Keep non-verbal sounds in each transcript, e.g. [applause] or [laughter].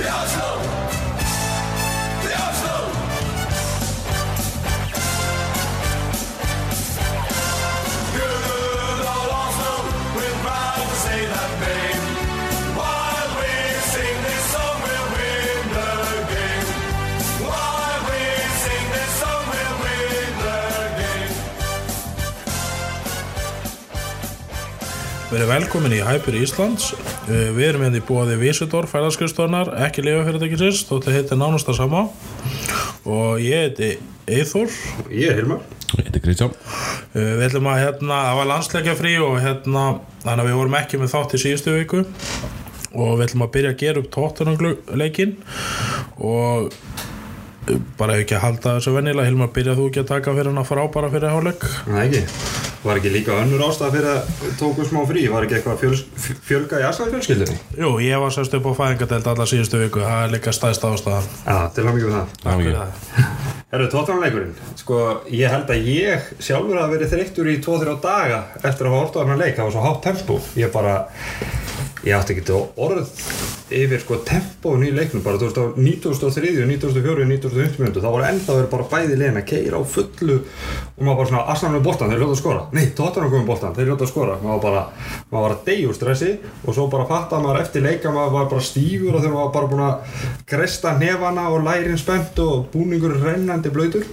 Game. Verið velkomin í Hyper Íslands Við erum hérna í búaði Vísidor fæðarskristonar, ekki lifafyrirtækisins þóttu heitir nánast að sama. Og ég heiti Eithor Ég er Hilmar. Ég heiti Kristján. Uh, Við ætlum að hérna, það var landsleikja frí og hérna, þannig að við vorum ekki með þátt í síðustu viku. Og við ætlum að byrja að gera upp tóttunarleikin og uh, bara ekki að halda þessu vennilega Hilmar, byrja þú ekki að taka fyrir hann að fara á bara fyrir hálfleik? Nei ekki Var ekki líka önnur ástæða fyrir að tóku smá frí? Var ekki eitthvað fjöls, fjölga í Arsenal fjölskyldinni Jú, ég var sérst upp á fæðingadelt alla síðustu viku, það er líka stæðst ástæðan. Já, til að mikið með það. Það er mikið Herru, tóttanleikurinn Sko, ég held að ég sjálfur hafa verið þreyttur í 2-3 daga eftir að hafa orðið á hann leik. Það var svo hátt tempo. Ég bara Ég átti ekki orð yfir sko tempóin í leiknum bara þú veist á 1903, 1904, 1905 minútu þá var enda verið bara bæði legin að keira á fullu og maður bara svona Arsenal með boltan, þeir ljóta að skora. Nei, Tottenham komið boltan, þeir ljóta að skora. Maður bara, maður var að deyja úr stressi og svo bara fatta maður eftir leika maður var bara stífur og þegar maður var bara búin að kresta nefana og lærin spennt og búningur rennandi blöytur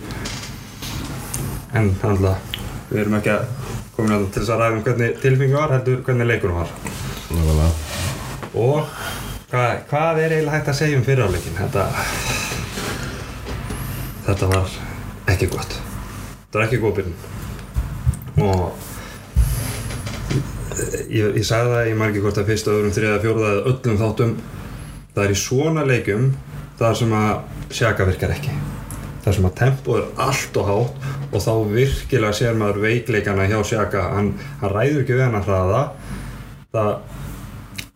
en þannig að við erum ekki að komin að til þess að ræða um hvernig tilfengi var heldur hvernig leikunum var Nákvæmlega. Og hvað, hvað er eiginlega hægt að segja um fyriráleikin? Þetta, þetta var ekki gott. Þetta var ekki góð byrjun. Og ég, ég sagði það, maður ekki hvort að fyrsta, öðrum, þriða, fjóruða eða öllum þáttum. Það er í svona leikum þar sem að sjaka virkar ekki. Þar sem að tempoð er allt og hátt og þá virkilega sér maður veikleikana hjá sjaka. Hann, hann ræður ekki við hann að hraða. Það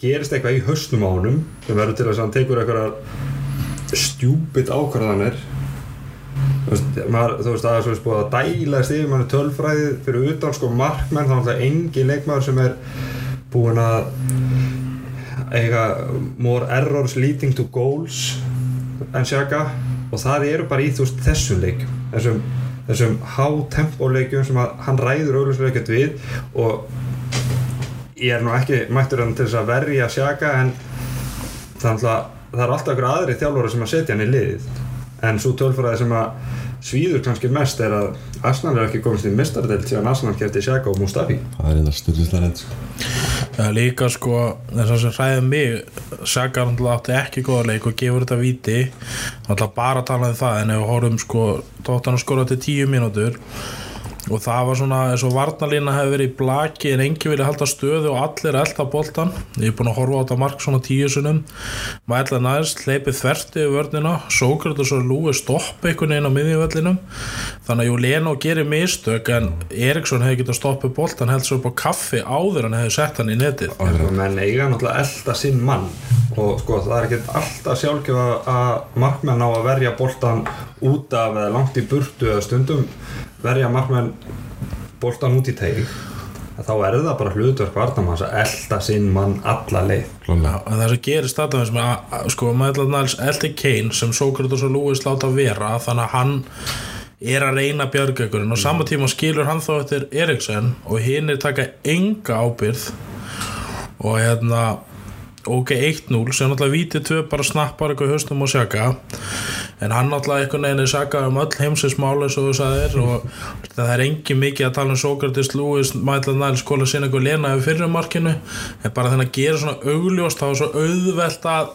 gerist eitthvað í hausnum á honum sem verður til að hann tekur eitthvað stjúpid ákvarðanir. Þú veist, maður, þú veist að það er búið að dælast yfir manni tölfræði fyrir utan sko markmenn þá er alltaf engi leikmaður sem er búinn að eiga more errors leading to goals en sjaka og það eru bara í þú veist þessum leikum þessum, þessum há tempo leikum sem hann ræður auðvitað ekkert við. Og ég er nú ekki mættur hann til þess að verja sjaka en það er, það er alltaf ykkur aðri þjálfóra sem að setja hann í liðið en svo tölfræði sem að svíður kannski mest er að Arsenal er ekki komist í mistardelt síðan Arsenal kefti sjaka og Mustafi. Það er einnig stundislega reynd sko. Það er líka sko þess að sem hræði mig Saka náttúrulega átti ekki góða leik og gefur þetta viti náttúrulega bara að tala um það en ef við horfum sko tóttan að skora til tíu mínútur og það var svona eins og varnalína hefur verið í blaki en engi vilja halda stöðu og allir elda boltan ég er búin að horfa á þetta mark svona tíu sunum maður ætla næst, hleypið þverti yfir vörnina, Sókratus og Lúi stoppa einhvern veginn á miðjuvöllinum þannig að Júleno gerir mistök en Eriksson hefði getað stoppið boltan held svo upp á kaffi áður en hefði sett hann í netið. Menn eiga náttúrulega elda sinn mann. Og sko það er ekki alltaf sjálfgjöf að markmenn á að verja boltan út af eða langt í burtu eða stundum verja markmenn boltan út í teig þá er það bara hlutverk varnamanns að elda sinn mann alla leið. Klálega. en það sem gerist þetta sem að, að, sko, maður ætla næls Elti Kane sem Sókratus og Lewis láta vera þannig að hann er að reyna björgökurinn og sama tíma skilur hann þó eftir Eriksen og hinn er taka enga ábyrð og hérna ok 1-0 sem náttúrulega vítið tvö bara snappar eitthvað í haustum og sjaka en hann náttúrulega einhvern veginn er sakað um öll heimsins eins og og það er engin mikið að tala um Sókratis, Lewis, Maitland Niles Kóla sinna eitthvað lena fyrir markinu. En bara þennan gera svona augljóst þá er svo auðvelt að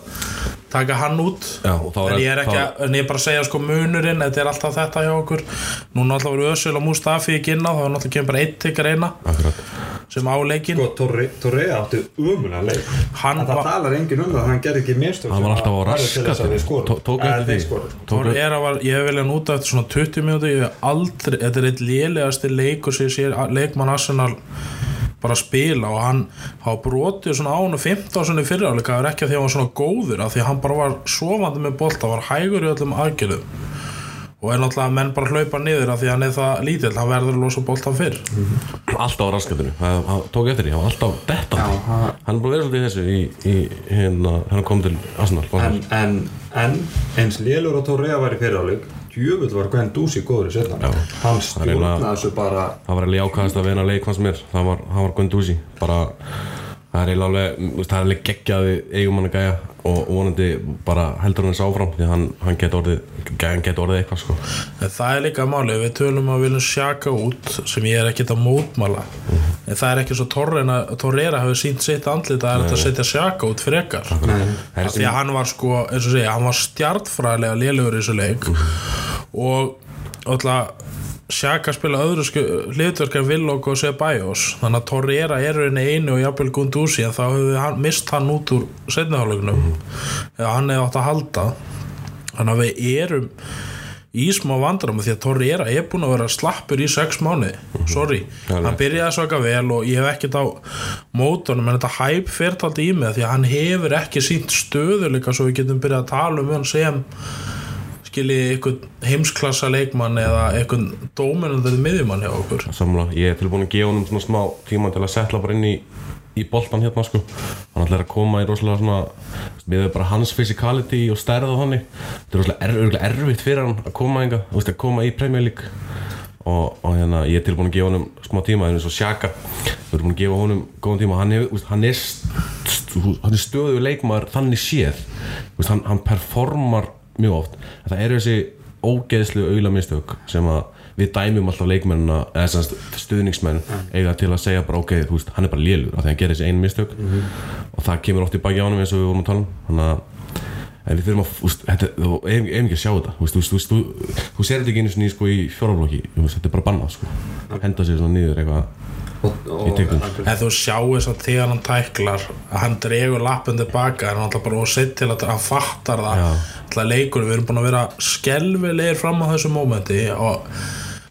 taka hann út. Já, er- en ég er ekki þá- en ég er bara að segja sko munurinn, þetta er alltaf þetta hjá okkur. Núna alltaf verið Össil og Mustafi ekki inn á þá er náttúrulega kemur bara eitt ykkur eina Akkurat. sem á leikin sko Torre, Torre átti umulega leik. Hann en það var- talar engin um það hann gerði ekki mistök Hann var alltaf á raskatinn. Tó- tók eftir því. Tók er að var, ég hef viljað núta eftir svona 20 mínúti ég hef aldrei, þetta er eitt lélegasti leikur sem ég sé leikmann Arsenal bara að spila og hann hafa brotið svona á hann 15 svona fyrir áleika það er ekki að því að hann var svona góður af því að hann bara var sofandi með bolta, var hægur í öllum aðgerðum. Og er náttúrulega að menn bara hlaupa niður af því að hann er það lítill, hann verður að losa boltan fyrr. Alltaf á raskatinu, hann tók eftir því hann var alltaf detta. Já, hann- hann er að vera svolítið í þessu í, í hérna, hann kom til Arsenal en, en, en eins lélur og Torrea var í fyriráleik djöfull var Gwen Dúsi góður í setna hann stjórnaði þessu bara það var alveg ákvæðast að veina leik fannst mér. Það var, var Guendouzi bara það er alveg það er alveg geggjaði eigumann að gæja og vonandi bara heldur hann þessu áfram því hann, hann geti orðið geti orðið eitthvað sko. Það er líka málið, við tölum að við viljum sjaka út sem ég er ekkert að mótmala en það er ekki svo Torreira, Torreira hefur sínt sitt andlit að það er þetta að setja sjaka út frekar. Af því að hann var sko, eins og segja, hann var stjartfræðilega lélugur í þessu leik. Og alltaf Sjaka spila öðru hlutverkar Villog og Ceballos. Þannig að Torreira er einu og jafnvel Gundúsi þá hefur hann, mist hann út úr setnihálegnum eða hann hefði átt að halda. Þannig að við erum í smá vandram því að Torreira er búin að vera slappur í sex mánuði. Sorry, Já, hann byrjaði svaka vel og ég hef ekkert á mótunum en þetta hæp fyrtaldi í mig því að hann hefur ekki sínt stöðuleika svo við getum byrjað að tala um hann sem skiljið einhvern heimsklassa leikmann eða einhvern dóminandið miðjumann hjá okkur? Samla, ég er tilbúin að gefa honum svona smá tíma til að setla bara inn í í boltan hérna sko. Hann ætlar að koma í rosalega svona við bara hans physicality og stærð og þannig. Þetta er rosalega er, erfitt fyrir hann að koma enga, þú veist að koma í League. Og, og hérna ég er tilbúin að gefa honum smá tíma eins og Sjaka við erum búin að gefa honum góðan tíma. Hann, hef, úst, hann er st- st- hann er stöðu leikmaður þannig séð. Úst, hann, hann performar mjög oft. En það eru þessi ógeðslu auðlamistök sem að við dæmum alltaf leikmennina eða stuðningsmenn eiga til að segja bara ok, þú veist, hann er bara lélur því að hann gerir þessi einu mistök. Og það kemur oft í baki á honum eins og við vorum að tala um. Þannig að en við þurfum að, þú veist, þetta, þú eigum ekki að sjá þetta. Þú veist, þú, þú, þú, sér þetta ekki einu sinni sko í fjóraflokki, þetta er bara bannað sko. Henda sér svona niður eitthvað undir. hann- en þú sjáu þess að þegar hann tæklar að hann dregur lappin tilbaka en hann alltaf bara og sett til að hann fattar það alltaf leikur, við erum búin að vera skelvilegir fram á þessu mómenti og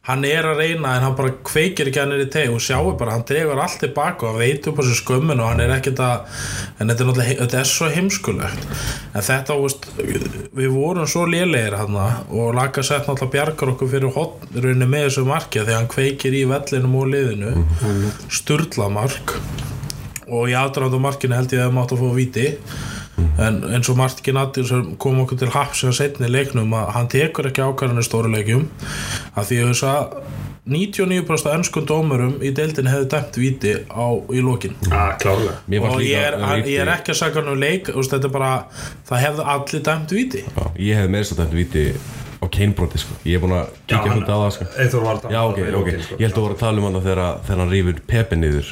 hann er að reyna en hann bara kveikir ekki hann er í teg og sjáu bara, hann dregur allt tilbaka og veit upp á sér skömmin og hann er ekkert að en þetta er náttúrulega, þetta er svo heimskulegt. En þetta, veist, við vorum svo lélegir hann og laga sett náttúrulega bjargar okkur fyrir hotnrunni með þessu marki þegar hann kveikir í vellinum og liðinu. Sturla mark og í aðdraðandu markinu held ég að það mátt að fá víti en eins og Martin Addir sem kom okkur til haps sem setni leiknum að hann tekur ekki ákvarðanir stóru leikjum. Af því að þess að 99% ennskum dómurum í deildin hefði dæmt víti á, í að Mér fannst og ég er, að ég er ekki að sagja hann um leik þetta er bara, það hefði allir dæmt víti. Já, ég hef meira svo þetta viti á keinbroti sko. ég er búin að kíkja hundið á það sko. Eyþór var Já, ok, ok, sko. ég held að voru að tala um hann þegar, hann rýfur Pepe niður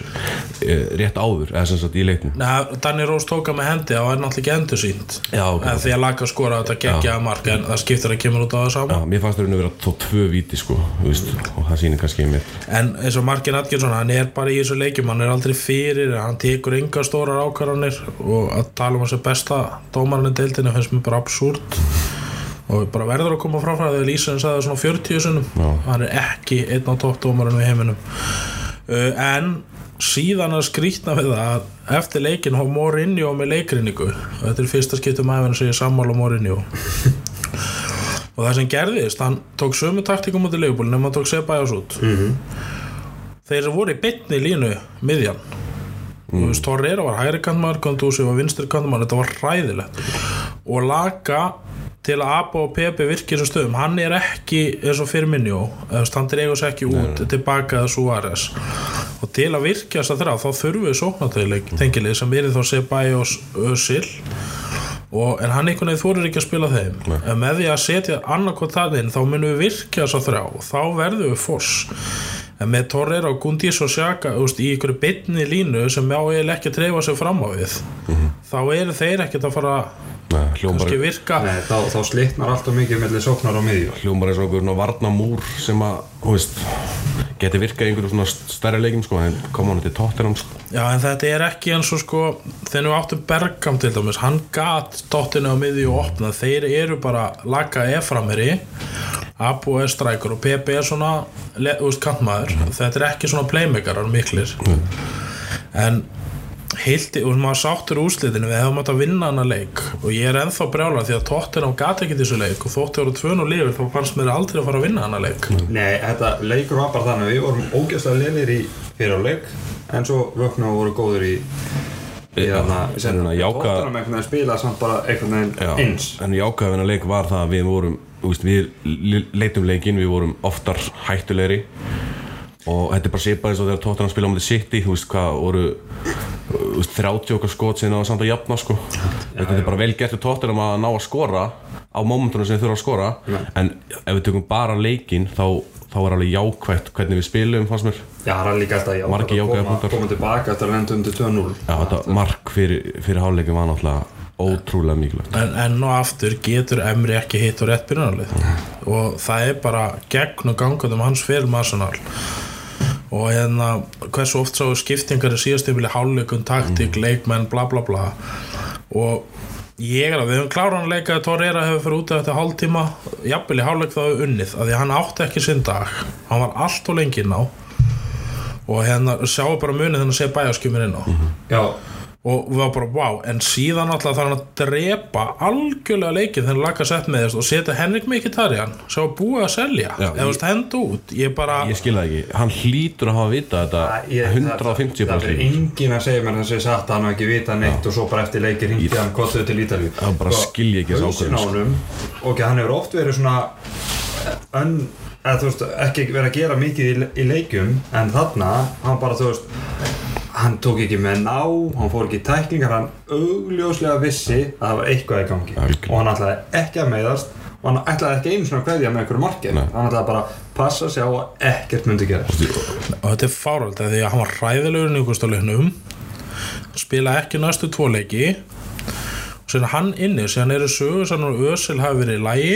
e, rétt áður, eða sem sagt í leiknum. Nei, Danny Rose tóka með hendi og er náttúrulega ekki endur sínt Já, ok, en því að laga skora þetta geggja mark en það skiptir að kemur út á það Já, sama mér fannst það að vera þó tvö viti sko, þú veist, og það sýnir kannski mér en eins og Markin Atkinson, hann er bara í þessu leikjum hann er aldrei fyrir, hann tekur enga stórar ákvarðanir og að tala um þessu besta dómarinn í deildinu finnst mér bara absúrt og bara verður að koma frá frá þegar Lísarinn sagði svona 40 sinum Já. hann er ekki einn á toppdómarinn við heiminum. Uh, en síðan að skrýtna við það að eftir leikin hóð Mourinho með leikrinningu þetta er fyrsta skiptum æfinn sem ég sammála Mourinho. [laughs] Og það sem gerðist, hann tók sömu taktikum út í leifbúl nema hann tók Sebajos út. Þeir voru í bytni línu miðjan. Veist, Torreira var hægri kantmaður Kondúsi var vinstri kantmaður, þetta var hræðilegt. Og Laka til að Abba og Pepe virki þessum stöðum. Hann er ekki eins og fyrir minni hann dregur sér ekki út tilbaka eða Suárez. Og til að virkja þess að þrjá þá þurfum við sóknartöðuleik tengilið sem er þá Sebajos Özil. Og, en hann einhvern veginn þorir ekki að spila þeim. En með því að setja annarkot það inn þá munum við virkja þess að þrjá og þá verðum við foss. En með Torreira og Gundís og Sjaka úst, í ykkur bytni línu sem á eiginlega ekki að treyfa sig fram á við þá eru þeir ekkert að fara Nei, hljómar, kannski virka. Nei, þá, þá slitnar alltaf mikið mellir sóknar á miðjú hljómar eins og einhver svona varnamúr sem að, þú veist geti virkað í einhverju svona stærri leikim sko, en koma hann til Tottenham sko. Já, en þetta er ekki eins og sko þegar við áttum Bergam til dæmis hann gat dottinu á miðju og opnað. Þeir eru bara Laka er framherri Abu er strækur og Pepe er svona veist, kantmaður. Þetta er ekki svona playmakerar miklir. En Hildi, og maður sáttur úrslitinu við hefum átt að vinna hana leik. Og ég er ennþá brjála því að Tottenham gati ekki þessu leik og þótti voru tvön og lifir þá fannst mér aldrei að fara að vinna hana leik. Nei, þetta leikur var bara þannig að við vorum ógeðslega leðir í fyrirleik en svo vöknum og voru góður í í þarna. Tottenham einhvern veginn spila samt bara veginn Já, eins. en jákvæðina leik var það að við vorum veist, við leitum leikinn, við vorum oftar hættulegri. Og þetta er bara svipað eins og þegar Tottenham spila á mútið City þú veist hvað voru 30 okkar skot sinna og samt að jafna sko. þetta er bara vel gert við Tottenham að ná að skora á momentunum sem þeir þurfa að skora. En ef við tökum bara leikinn þá, þá er alveg jákvætt hvernig við spilum fannst mér. Já, það er líka alltaf já, Margir að koma, koma tilbaka eftir að lenda undir 2-0 Já, þetta mark fyrir, fyrir hálfleikin var náttúrulega ótrúlega mikilvægt. En enn og aftur getur Emri ekki hitt og rétt byrjunarlið? Og það er bara gegn og gangað um hans fyrir Arsenal og hérna hversu oft sá skiptingar í síðastöfili hálfleikun, taktík, leikmenn, bla bla bla. Og ég er að við höfum kláran að leika að Torreira hefur fyrir út af þetta hálftíma. Jafnvel í hálfleik þá hefur unnið af því að hann átti ekki sinn dag. Hann var allt og lengi inn á. Og hérna sjáu bara munið þannig að sé bæjaskjumir inn á. Já, og við varum bara wow en síðan alltaf þarf hann að drepa algjörlega leikið þegar hann laka sett með þess og setja Henrik Mkhitaryan sem var búið að selja. Já, eða veist henda út. Ég bara Ég skil það ekki, hann hlýtur að hafa vita þetta ég- 150 Það bara er slík engin að segja mér þess að ég satt að hann hafi ekki vita neitt og svo bara eftir leikir hringdi hann kottuðu til Ítalíu. Það bara skil ég ekki þessa Hausinn á ákvörðun, sko. og hann hefur oft verið svona ön, eða, þú veist, ekki verið að gera mikið í, í leikjum en þarna, hann bara þú veist hann tók ekki með ná, hann fór ekki í tæklingar, hann augljóslega vissi að það var eitthvað í gangi. Algjörlega. og hann ætlaði ekki að meiðast og hann ætlaði ekki einu svona að kveðja með einhverju Nei. hann ætlaði bara að passa sig á að ekkert myndi gerast. Og þetta er fáröld því að hann var hræðilegur nýgustáleiknum spila ekki næstu tvo leiki og síðan hann inni síðan eru sögur sann og Ösil hafi verið í lægi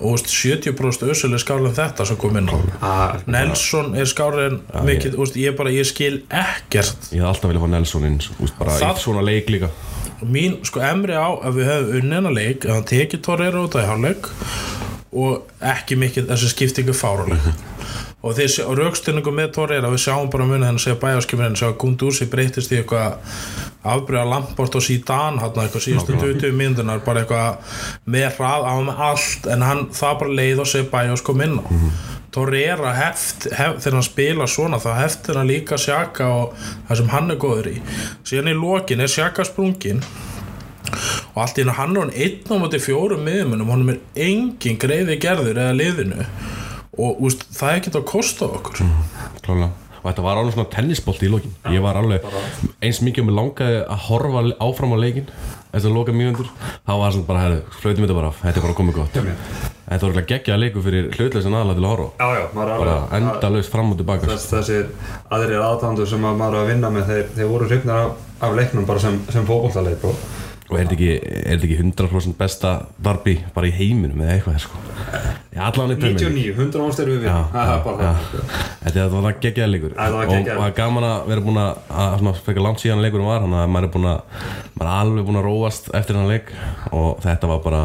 og veist, 70% Ösil er skárið en þetta sem kom inn á. Ah, Nelson er skárið en mikið, veist, ég, bara, ég skil ekkert. Ég hef alltaf viljað fá Nelson inn þú veist, bara í svona leik líka. Mín, sko, emri á að við hefum unnið hennar leik ef hann tekið Torreira út af í hálfleik og ekki mikið þessi skiptingu fáruleg [laughs] og þessi raukstyrningu með Torreira við sjáum bara munið hennar segja bæjarskipin hennar segja Gundúsi breytist í eitthvað afbreyða Lamport og Zidane hann eitthvað síðustu 20 myndunar bara eitthvað með hrað á með allt en hann það bara leið og segja bæjars kom inn á. Torreira heft, hef, þegar hann spila svona þá heftir hann líka Sjaka og það sem hann er góður í. Síðan í lokin er Sjaka sprungin og allt í hennu hann er hann einn á móti fjórum miðumunum honum er engin greiði gerður eða liðinu og úst, það er ekki að kosta okkur. Klálega Og þetta var alveg svona tennisbolti í lokin. Ég var alveg eins mikið um langaði að horfa áfram á leikin Eftir að loka mínútur. Þá var svona bara, flautum þetta bara Þetta er bara komið gott. Þetta var alveg geggjaða leiku fyrir hlutleysin aðalega til að horfa. Já, já, Bara alveg endalaust fram og tilbaka þess, þessir aðrir aðtándur sem að maður er að vinna með þeir, þeir voru hrifnir af, af leiknum bara sem, sem fótbollaleik og Og er þetta ekki, er þetta ekki 100% besta darbi bara í heiminum eða eitthvað sko? Já, allan League. 99, 100 ást erum við. Við það það. Þetta var það geggjaði leikur. Og, það er gaman að vera búin að, að svona, fekka langt síðan leikurum var þannig að maður er búin að maður er alveg búin að róast eftir hann leik. Og þetta var bara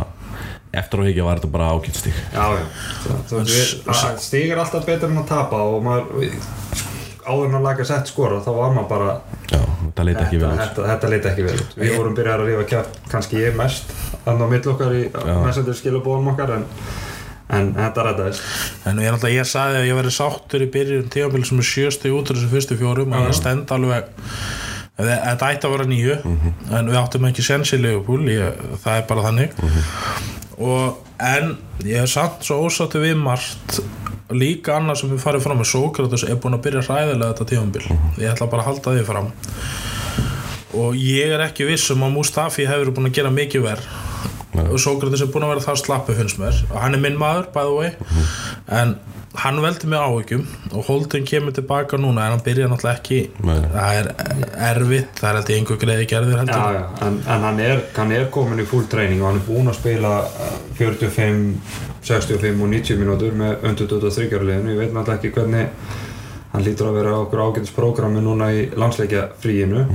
eftir á higgja var þetta bara ágætt stík Já, já. Þú- þú veist, við- að- Stig er alltaf betur en að tapa og maður áður en að laga sett skora þá var maður bara Já, þetta leit ekki vel þetta, út. Þetta, þetta leit ekki vel út. Við vorum byrjað að rífa kjátt kannski ég mest þannig á mill okkar í messendur skilabóðum okkar en, en þetta rættaðist. En ég, náttúrulega- ég sagði að ég verið sáttur í byrjun tímabili sem er sjösti út af þessu fyrstu fjórum og það stend alveg Þe- þetta ætti að vera nýju en við áttum ekki sens í Leopold ég, það er bara þannig. Og en ég hef samt svo ósáttu við margt líka annað sem við farið fram með Sókratus er búin að byrja hræðilega þetta tímabil. Ég ætla bara að halda því fram. Og ég er ekki viss um að Mustafi hefur búin að gera mikið verð og Sókrates er búin að vera það slappu finnst mér. Og hann er minn maður by the way. En hann veldi mig áhyggjum og Holden kemur tilbaka núna en hann byrja náttúrulega ekki. Nei. það er erfitt, það er ég einhver greiði gerðir Já, heldur já, en, en hann, er, hann er komin í full training og hann er búinn að spila uh, 45, 65 og 90 mínútur með undir 23 liðinu. Ég veit náttúrulega ekki hvernig hann lítur að vera á okkur ágætis prógrami núna í landsleikja fríinu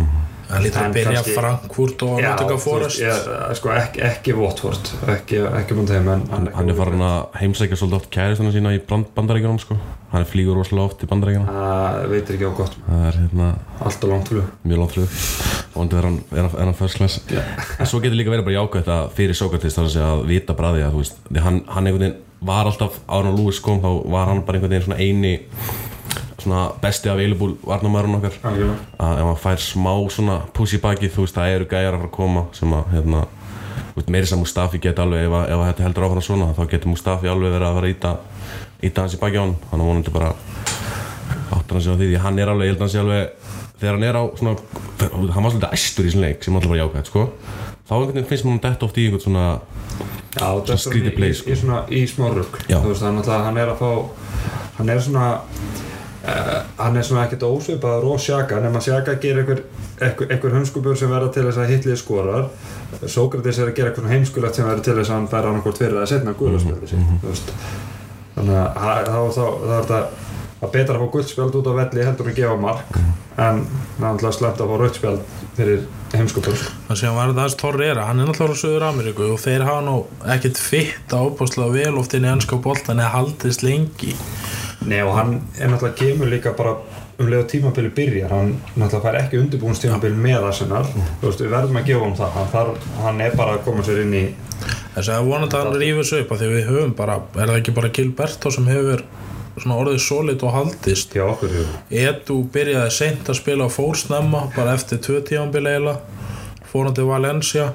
hann lítur að byrja kannski- Frankfurt og veist, Forest. ég, sko, ekki, ekki Watford ekki, ekki múnd þeim en hann, hann er farin að heimsækja svolítið oft kæristuna sína í bandaríkjunum sko. hann flýgur rosalega oft í bandaríkjunum. Það veitir ekki á gott. Það er hérna allt og langt flug. mjög langt flug. Er hann, er hann, er hann first class. En svo getur líka verið bara jákvæmt að fyrir Sókrates þar að segja að vita því að hann, hann einhvern veginn var alltaf ára á Lewis kom þá var hann bara einhvern veginn svona eini svona besti available varnamæðurinn okkar Algjörlega. að ef hann fær smá svona puss í bakið þú veist það eru gæjar að fara að koma sem að hérna þú veist, meiri sem Mustafi geti alveg ef, að- ef að þetta heldur áfram svona þá getur Mustafi alveg verið að fara að íta íta hans í bakið á hann hann er vonandi bara áttur hann sig á því því hann er alveg, ég held að hann sé alveg þegar hann er á svona hann var svolítið æstur í þessum leik sem alltaf var jákvæmt sko þá einhvern veginn finnst hann dett oft í einhvern svona Já, er skrítið í, play, í, sko. í, svona, í smá Já. Þú veist, hann, náttúrulega- hann er að fá hann er svona uh, hann er svona ekkert ósvipaður og Sjaka nema Sjaka gerir einhver, einhver, einhver hömskubur sem verða til þess að hitlið skorar. Sókrates er að gera eitthvað heimskulegt sem verður til þess að hann fær annarkvort fyrir að setna guðlarspjöldi mm -hmm. þannig að þá þá- þá er þetta að betra að fá guldspjald út á velli heldur að gefa mark en náttúrulega slemt að fá rautspjald fyrir heimskupur þannig að var þetta aðeins Torreira hann er náttúrulega á Suður Ameríku og þeir hafa nú ekkert fitt ábúrslega vel oft inn í Nei og hann er náttúrulega kemur líka bara um leið og tímabili byrjar. Hann náttúrulega fær ekki undirbúins tímabili með Arsenal. Þú veist við verðum að gefa um það. Hann, þarf, hann er bara að koma sér inn í þess að vonandi að hann rífur sig upp að því við höfum bara, er það ekki bara Gilberto sem hefur svona orðið solid og haldist? Hjá okkur. Edu byrjaði seint að spila fórsnemma bara eftir tvö tímanbili eiginlega fór hann til Valencia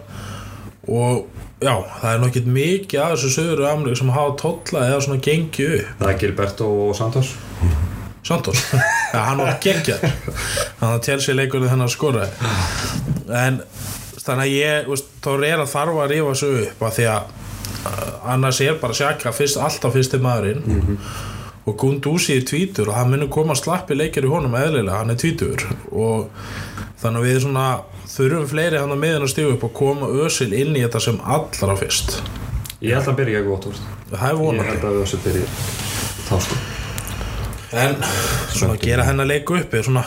og já, það er nokkið mikið af þessu sögur Ameríku sem hafa tolla eða svona gengið upp. Það er Gilberto og Santos. Santos, ja, hann var geggjar hann að Chelsea leikurinn þennan skoraði. En þannig að ég, þá er að þarf að rífa sig upp að því að uh, annars er bara sjaka fyrst, alltaf fyrsti maðurinn. Og Gundúsi er tvítur og hann munur koma slappi leikir í honum eðlilega, hann er tvítur og þannig að við svona þurfum fleiri hann að miðan að stígu upp og koma ösil inn í þetta sem allra fyrst? Ég held að byrja ekki gott úr það er ég vonandi held að þessu byrja þá sko. En svona gera hennar leiku upp er svona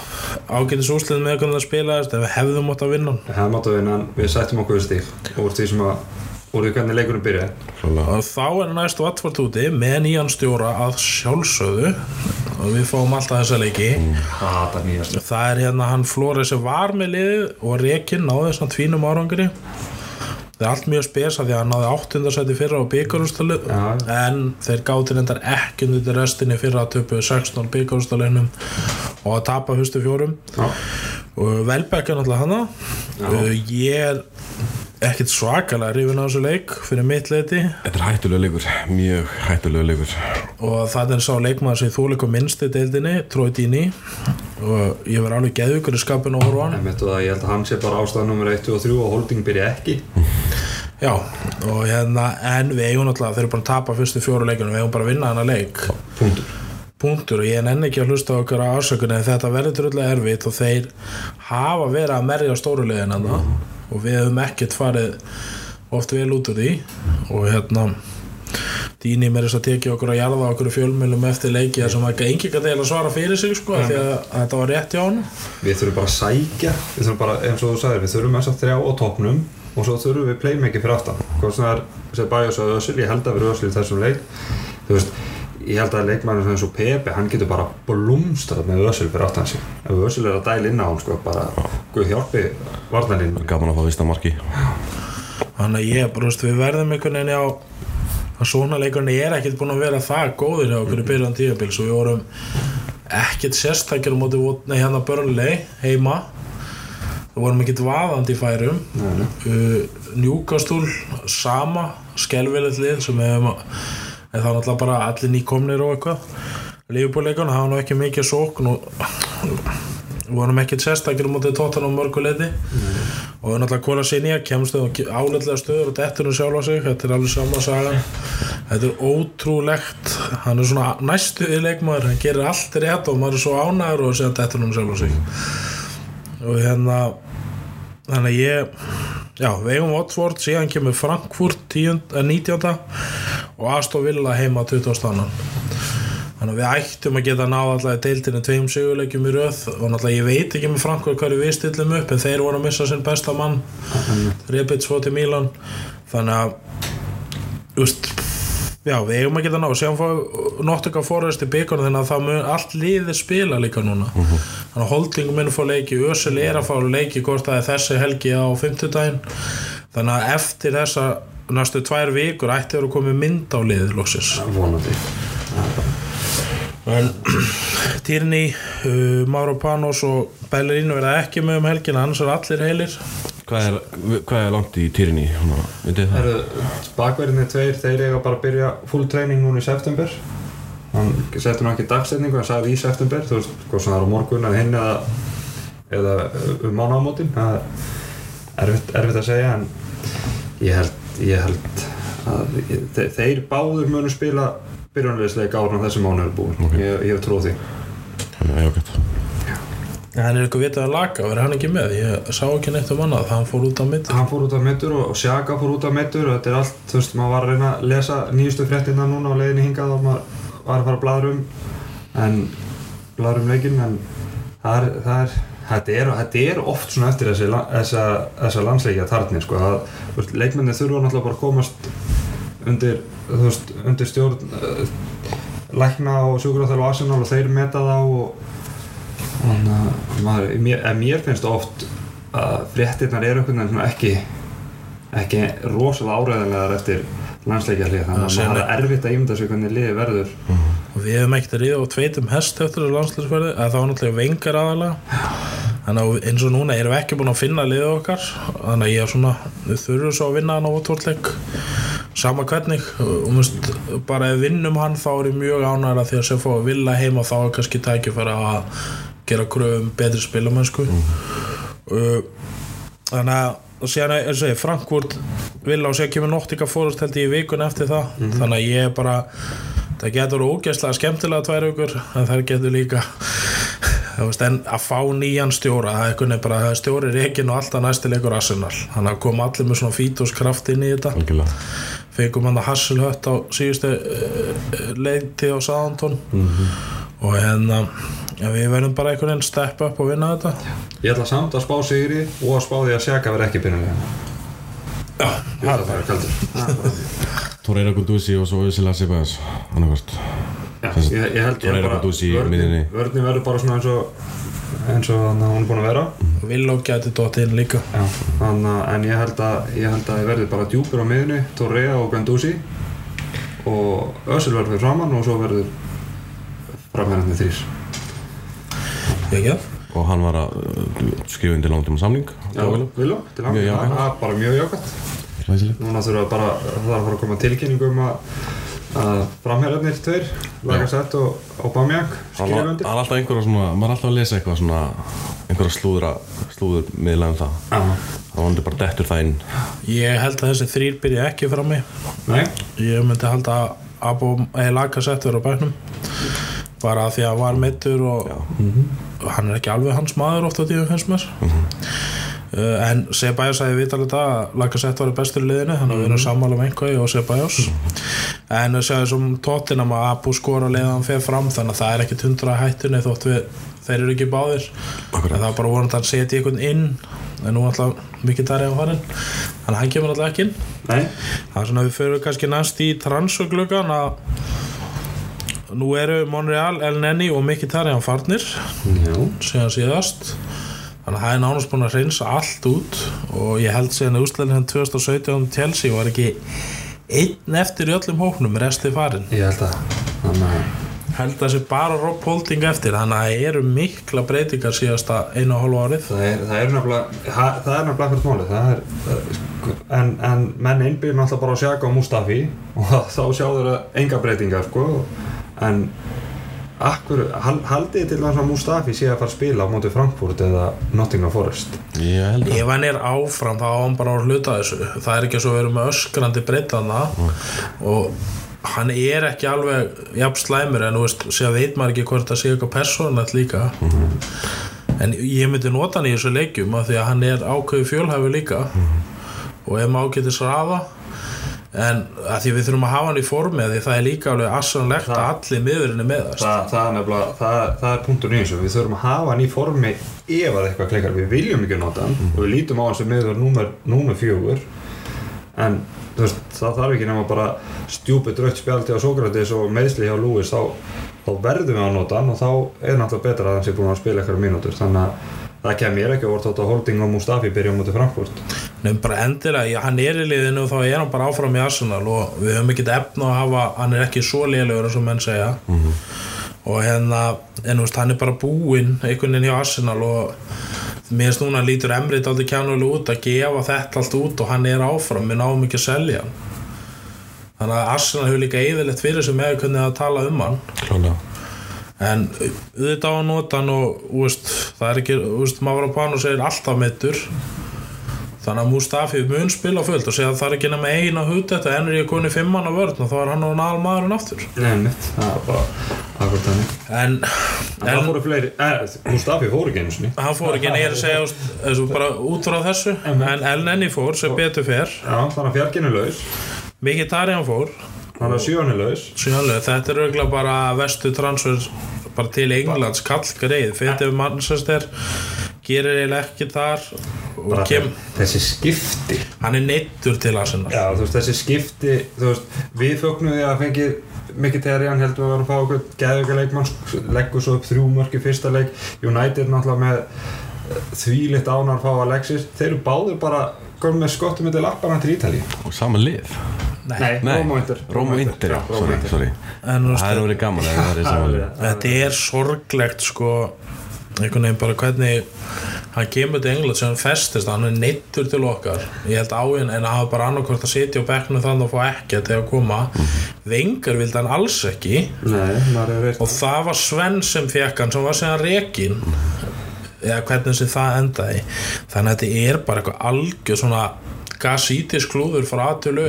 ágætis úslið með hvernig það spilaðist ef við hefðum átt að vinna hann. hefðum átt að vinna við sættum okkur við stík úr því sem að úr því hvernig leikurinn byrjaði. Klálega. og þá er næst Watford úti með nýjan stjóra að sjálfsögðu. Og við fáum alltaf þessa leiki. Nýjast það er hérna hann Flóri sem var með liðið og Rekin náði svona tvínum árangri. Það er allt mjög spesa því að hann náði áttundasæti fyrra á byggarústalu Já. en þeir gáti reyndar ekki undir restinni fyrra að töpu 16 byggarústalunum og að tapa fyrstu fjórum. Já. og Velbæk er náttúrulega hana. Uh, ég er ekkert svakalega hrifin á þessu leik fyrir mitt leiti Þetta er hættulega leikur, mjög hættulega leikur. Og það er sá leikmaður sem þú leikur minnst í deildinni, Troy Dini og ég verð alveg geðugur í skapin og horfa á hann. En það, ég held að hann sé bara ástæða nummer 1 og 3 og holding byrja ekki. Já, og hérna, en við eigum náttúrulega, þeir eru bara að tapa fyrstu fjóru leikunum, við eigum bara að vinna hana leik. Punktur. Punktur og ég nenni ekki að hlusta á okkar á ásökunni en þetta verður trullega erfitt og þeir hafa verið að merja stórulegin hann og við hefum ekkert farið oft vel út úr því. Og hérna Dini með þess að tekja okkur að jarða okkur fjölmjölum eftir leiki þar sem ekki engin gæti að svara fyrir sig sko, því að, þetta var rétt hjá hann við þurfum bara að sækja við þurfum bara, eins og þú sagðir, við þurfum þess að þrjá á topnum og svo þurfum við playmaker fyrir aftan. Hvort sem það er, sem Bajos og Össil ég held að vera Össil í þessum leik. Þú veist, ég held að leikmæður eins og Pepe hann getur bara blúmstrað með Össil fyrir aftan sig. Ef Össil er að dæla inn á hann sko, bara, guð hjálpi varnarinn Gaman að fá vista marki þannig að ég, veist, við verðum einhvern veginn á að svona leikurinn er ekkert búin að vera það góður hjá okkur í byrjan tíðabil svo við vorum ekkert sérstakir á móti Vot- nei, hérna Burnley heima. Við vorum ekkert vaðandi í færum. Uh, Newcastle sama skelvilegt lið sem hefum en það er náttúrulega bara allir nýkomnir og eitthvað. Liverpool-leikun hafa nú ekki mikið sókn og vorum ekkert sérstakir móti tóttan á mörguleiti og náttúrulega Kóla Sinja kemst á áleitlega stöður og dettur hún sjálfa sig. Þetta er alveg sama sagan. Þetta er ótrúlegt. Hann er svona næstuði leikmaður. Hann gerir allt rétt og maður er svo ánæður og séðan dettur hún sjálfa sig. Og hérna þannig að ég já, við eigum Watford, síðan kemur Frankfurt 10, eh, 19. og Aston Villa heima 20. annan. Þannig að við ættum að geta náð alltaf deildinu tveim sigurleikjum í röð. Og náttúrulega ég veit ekki með Frankfurt hverju við stillum upp en þeir voru að missa sinn besta mann Rebits fótt í Mílan þannig að úst, já, við eigum að geta náð. Séðan fá Nottingham Forest í byggunum þannig að það mun allt liðið spila líka núna. Þannig að Holdingum minn fá leiki Ösel er að fá leiki hvort það er þessi helgi á 50 daginn þannig að eftir þessa næstu tvær vikur ætti að vera komið mynd á liðið loksins. Vonandi. En [clears throat] Týrni, uh, Mauro Panos og Bellerín verða ekki með um helgina annars er allir heilir. Hvað er, hvað er langt í? Herru, bakverðinni tveir, þeir eiga bara að byrja full training núna í september. Hann setur nú ekki dagsetningu, hann sagði í september þú veist, hvað sem það er á morgun eða hinn eða, eða um mánámótin það er erfitt, erfitt að segja en ég held, ég held að þe þeir báður munu spila byrjunlegisleik ára en þessi mánu er búin Ok. ég, ég hef tróð því. Það. Er okkvæmt en hann er eitthvað vitað að laga, verður hann ekki með? Ég sá ekki neitt um annað, hann fór út á mitt. Hann fór út af mittur og, og Sjaka fór út af mittur og þetta er allt, þú veist, maður var að reyna að lesa nýjustu fréttina núna á leiðinni hingað og maður var að fara að bladra um en bladra um leikinn en það er, það er Þetta er, þetta er oft svona eftir þessi, þessa, þessa landsleikja þarna sko, að leikmenni þurfa náttúrulega bara að komast undir, veist, undir stjórn uh, lækna og sjúkraþjálf og Arsenal og þeir meta þá og að maður, mér, en mér finnst oft að fréttirnar eru einhvern veginn ekki ekki rosalega áræðanlegar eftir landsleikja hlið þannig að maður er erfitt að ímynda sig hvernig liði verður og við hefum ekkert að ríða og tveitum hest eftir þessu landslæsferði að það var náttúrulega vengar aðalega þannig að eins og núna erum við ekki búin að finna liðið okkar. Þannig að ég er svona við þurfum svo að vinna hann á votvortleik sama hvernig og must, bara ef við vinnum hann þá er ég mjög ánægða því að sem fá að vilja heima þá er kannski tækifæri að gera kröfum betri spilamennsku. Uh, þannig að og síðan er ég segi, Frankfurt vil á sig kemur Nottingham Forest held ég í vikun eftir það. Þannig að ég er bara það getur ógeðslega skemmtilega tvær vikur en það getur líka þú veist, en að fá nýjan stjóra það er bara, stjóri reikin og alltaf næsti leikur Arsenal, þannig að koma allir með svona fítuskraft inn í þetta. Algjörlega. Fengum hann að Hasselhött á síðustu uh, leiti á Southampton. Og hérna ja, við verðum bara einhvern veginn step up og vinna þetta. Ég ætla samt að spá sigri og að spá því að Sjaka verði ekki byrjulega já, Það er bara kaldur Torreira Gunduzi og svo Ösila Sibas annarkvært ég, ég Torreira ég bara Gunduzi í miðjunni. vörðin verður bara svona eins og eins og þannig að hún er búin að vera. Villó gæti dótt inn líka. Já, þannig að en ég held að ég held að þið verður bara djúpur á miðunni Torrea og Gandusi og Össil verður fyrir framann og svo verður framherrandi þrýr ekki það? og hann var að skrifa undir langtíma samling Já, Viló, til hann, það er bara mjög jákvæmt Læsilegt Núna þurfa bara, það er að fara að koma tilkynning um að, að framherrarnir tveir, Lagasett og Aubameyang Það skrifa var undir alltaf einhverja svona, maður er alltaf að lesa eitthvað svona einhverja slúðra, slúður miðlega um það. Já, það var bara dettur það inn. Ég held að þessi þrýr byrja ekki frá mig nei, Ég myndi halda að Lagasett verður á bæknum bara af því að hann var meittur og og hann er ekki alveg hans maður oft á tíu finnst mér uh, en Sebajos sagði vitalið það að Lagasett var bestur í liðinu þannig að við erum sammála um einhverju og Sebajos en segja sem tóttinam að Abu skora leiðan fer fram þannig að það er ekkit hundra hættunni þótt við þeir eru ekki báðir. En það er bara vonandi að setja einhvern inn en nú alltaf mikið tæri á farin þannig að hann kemur alltaf ekki inn. Það er svona að við fyrir kannski næst í transfergluggan að nú eru Monreal, El Neni og Mkhitaryan farnir. Já, síðan síðast þannig að það er nánast búin að reynsa allt út og ég held síðan að úslæðin 2017 Chelsea var ekki einn eftir í öllum hóknum resti farin. Ég held að Þannig að held að sé bara Rob Holding eftir þannig að það eru mikla breytingar síðasta einu og hálfu árið. Það er, það er nefnilega það það er nefnilega hvert málið það er, það, sko, en, en menn einbyrjum alltaf bara á Sjaka og Mustafi og þá sjáður það enga breytingar sko en akkur, hal- haldið til þess að Mustafi sé að fara að spila á móti Frankfurt eða Nottingham Forest? Ég held að ef hann er áfram þá á hann bara að hluta þessu. Það er ekki svo að vera með öskrandi breytana og hann er ekki alveg jafn slæmur en þú veist, sér veit maður ekki hvort það sé eitthvað persónalegt líka. En ég myndi nota hann í þessu leikjum af því að hann er ákveðu fjölhæfi líka. Og ef maður getur sraða en að því við þurfum að hafa hann í formi því það er líka alveg assanlegt að allir miðurinn er meðast það, það, nefnilega, það, það er punktur í þessu. Við þurfum að hafa hann í formi ef að eitthvað klikkar. Við viljum ekki nota hann og við lítum á hann sem miður númer, fjögur. En veist, það þarf ekki nema bara stjúpid rautt spjaldi á Sókratis og meðsli hjá Lewis þá, þá verðum við að nota hann og þá er náttúrulega betra að hann sé búin að spila eitthvað mínútur. Þannig að það kem mér ekki að voru þátt að Holding og Mustafi byrja á móti Frankfurt Nefnum bara endilega, já, hann er í liðinu og þá er hann bara áfram í Arsenal og við höfum ekkert efna að hafa, hann er ekki svo eins og menn segja. Og hérna, en þú veist, hann er bara búinn einhvern veginn hjá Arsenal og mér finnst núna lítur Emrit aldrei kjánulega út að gefa þetta allt út og hann er áfram, við náum ekki að selja hann. Þannig að Arsenal hefur líka eðilegt fyrir sem hefur hvernig að tala um hann. Klálega. En auðvitað á að nota hann og veist, það er ekki, veist, maður á panu segir alltaf meittur þannig að Mustafi mun spila fullt og segja að það er ekki nema eina hut þetta en er ég koni fimm manna vörn og þá er hann á nál maðurinn aftur. Nei, mitt, það er bara akkur þannig. En, En en fóru fleiri, eh, Mustafi fóru ekki einu sinni. Hann fór ekki neður að segja þessu, bara út frá þessu en El Nenni fór sem betur fer. Já, þannig að fjarkinu laus. Mkhitaryan fór. Þannig að sjönu laus. Þetta er auðvitað bara vestu transfer bara til Englands kall greið fyrir Manchester gerir eiginlega ekki þar. og Bara kem, þessi skipti. Hann er neittur til Arsenal. Já, veist, þessi skipti veist, við fögnum því að fengi mikið terjan heldur að vera að fá okkur geðvika leikmann leggur svo upp þrjú mörk í fyrsta leik. United náttúrulega með eh, þvílitt ánar að fá Alexis. Þeir eru báður bara komið með skottum með lappana til Ítali og sama lið? Nei, Róm og Inter, Það er verið gaman [laughs] þetta er sorglegt sko einhvern veginn bara hvernig hann kemur til England sem hann festist hann er neittur til okkar. Ég held áinn en að hafa bara annarkvort að sitja á bekknu þannig að fá ekki að að koma. Vengar vildi hann alls ekki. Nei, og það var Sven sem fekk hann sem var segjan rekin eða hvernig sem það endaði. Þannig að þetta er bara eitthvað algjör svona gasítis klúður frá aðtölu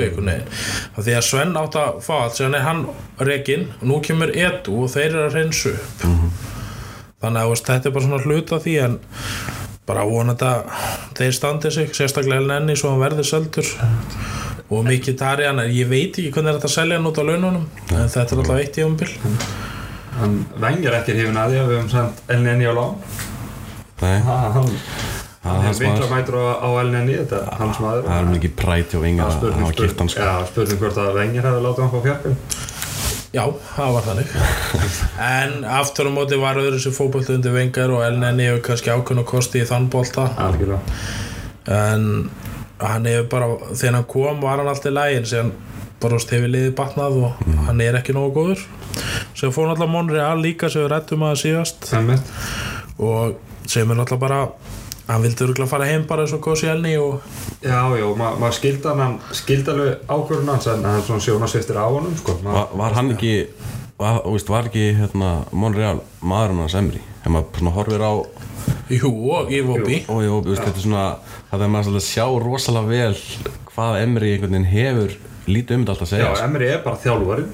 því að Sven átt að fá allt síðan er hann rekin og nú kemur Edu og þeir eru að reynsu upp þannig að veist, þetta er bara svona hluta því en bara vonandi að þeir standi sig, sérstaklega Elnenni svo hann verði seldur. Og mikið Tarjan, ég veit ekki hvernig er þetta að selja hann út á laununum en þetta er alltaf eitt í umbil Hann vengir ekki hrifin að því að við höfum sendt Elneni á lán. Nei, Ha, Hann það hann er hans maður mætur á, á Elneni þetta er hans maður. Það er mikið præt hjá Inga Já, að hafa kipt hann spurning, sko. Já, spurning hvort að vengir hefði látið hann fá fjarkun Já, það var þannig. En aftur á móti var öðru sem fótbolti undir vengar og Elneni hefur kannski ákveðn og kosti í þann Algjörlega. En hann hefur bara þegar hann kom var hann alltaf í lægin sem bara hefur liðið batnað og hann er ekki nógu góður. Sem fór náttúrulega Monreal líka sem við rættum að síðast. Einmitt. og sem er náttúrulega bara hann vildi örgulega fara heim bara eins og góðs í elni og Já, já, ma maður skildi hann, alveg ákvörðun hans en hann svona sjónasviftir á honum sko. Ma Var, var hann ekki var, veist, var ekki hérna, Monreal maðurinn hans Emri ef maður svona horfir á jú, og í Vobi og ég, veist, þetta er svona það er maður að sjá rosalega vel hvað Emri einhvern veginn hefur lítið um þetta alltaf að Já, segja. Sko. Emri er bara þjálfarinn.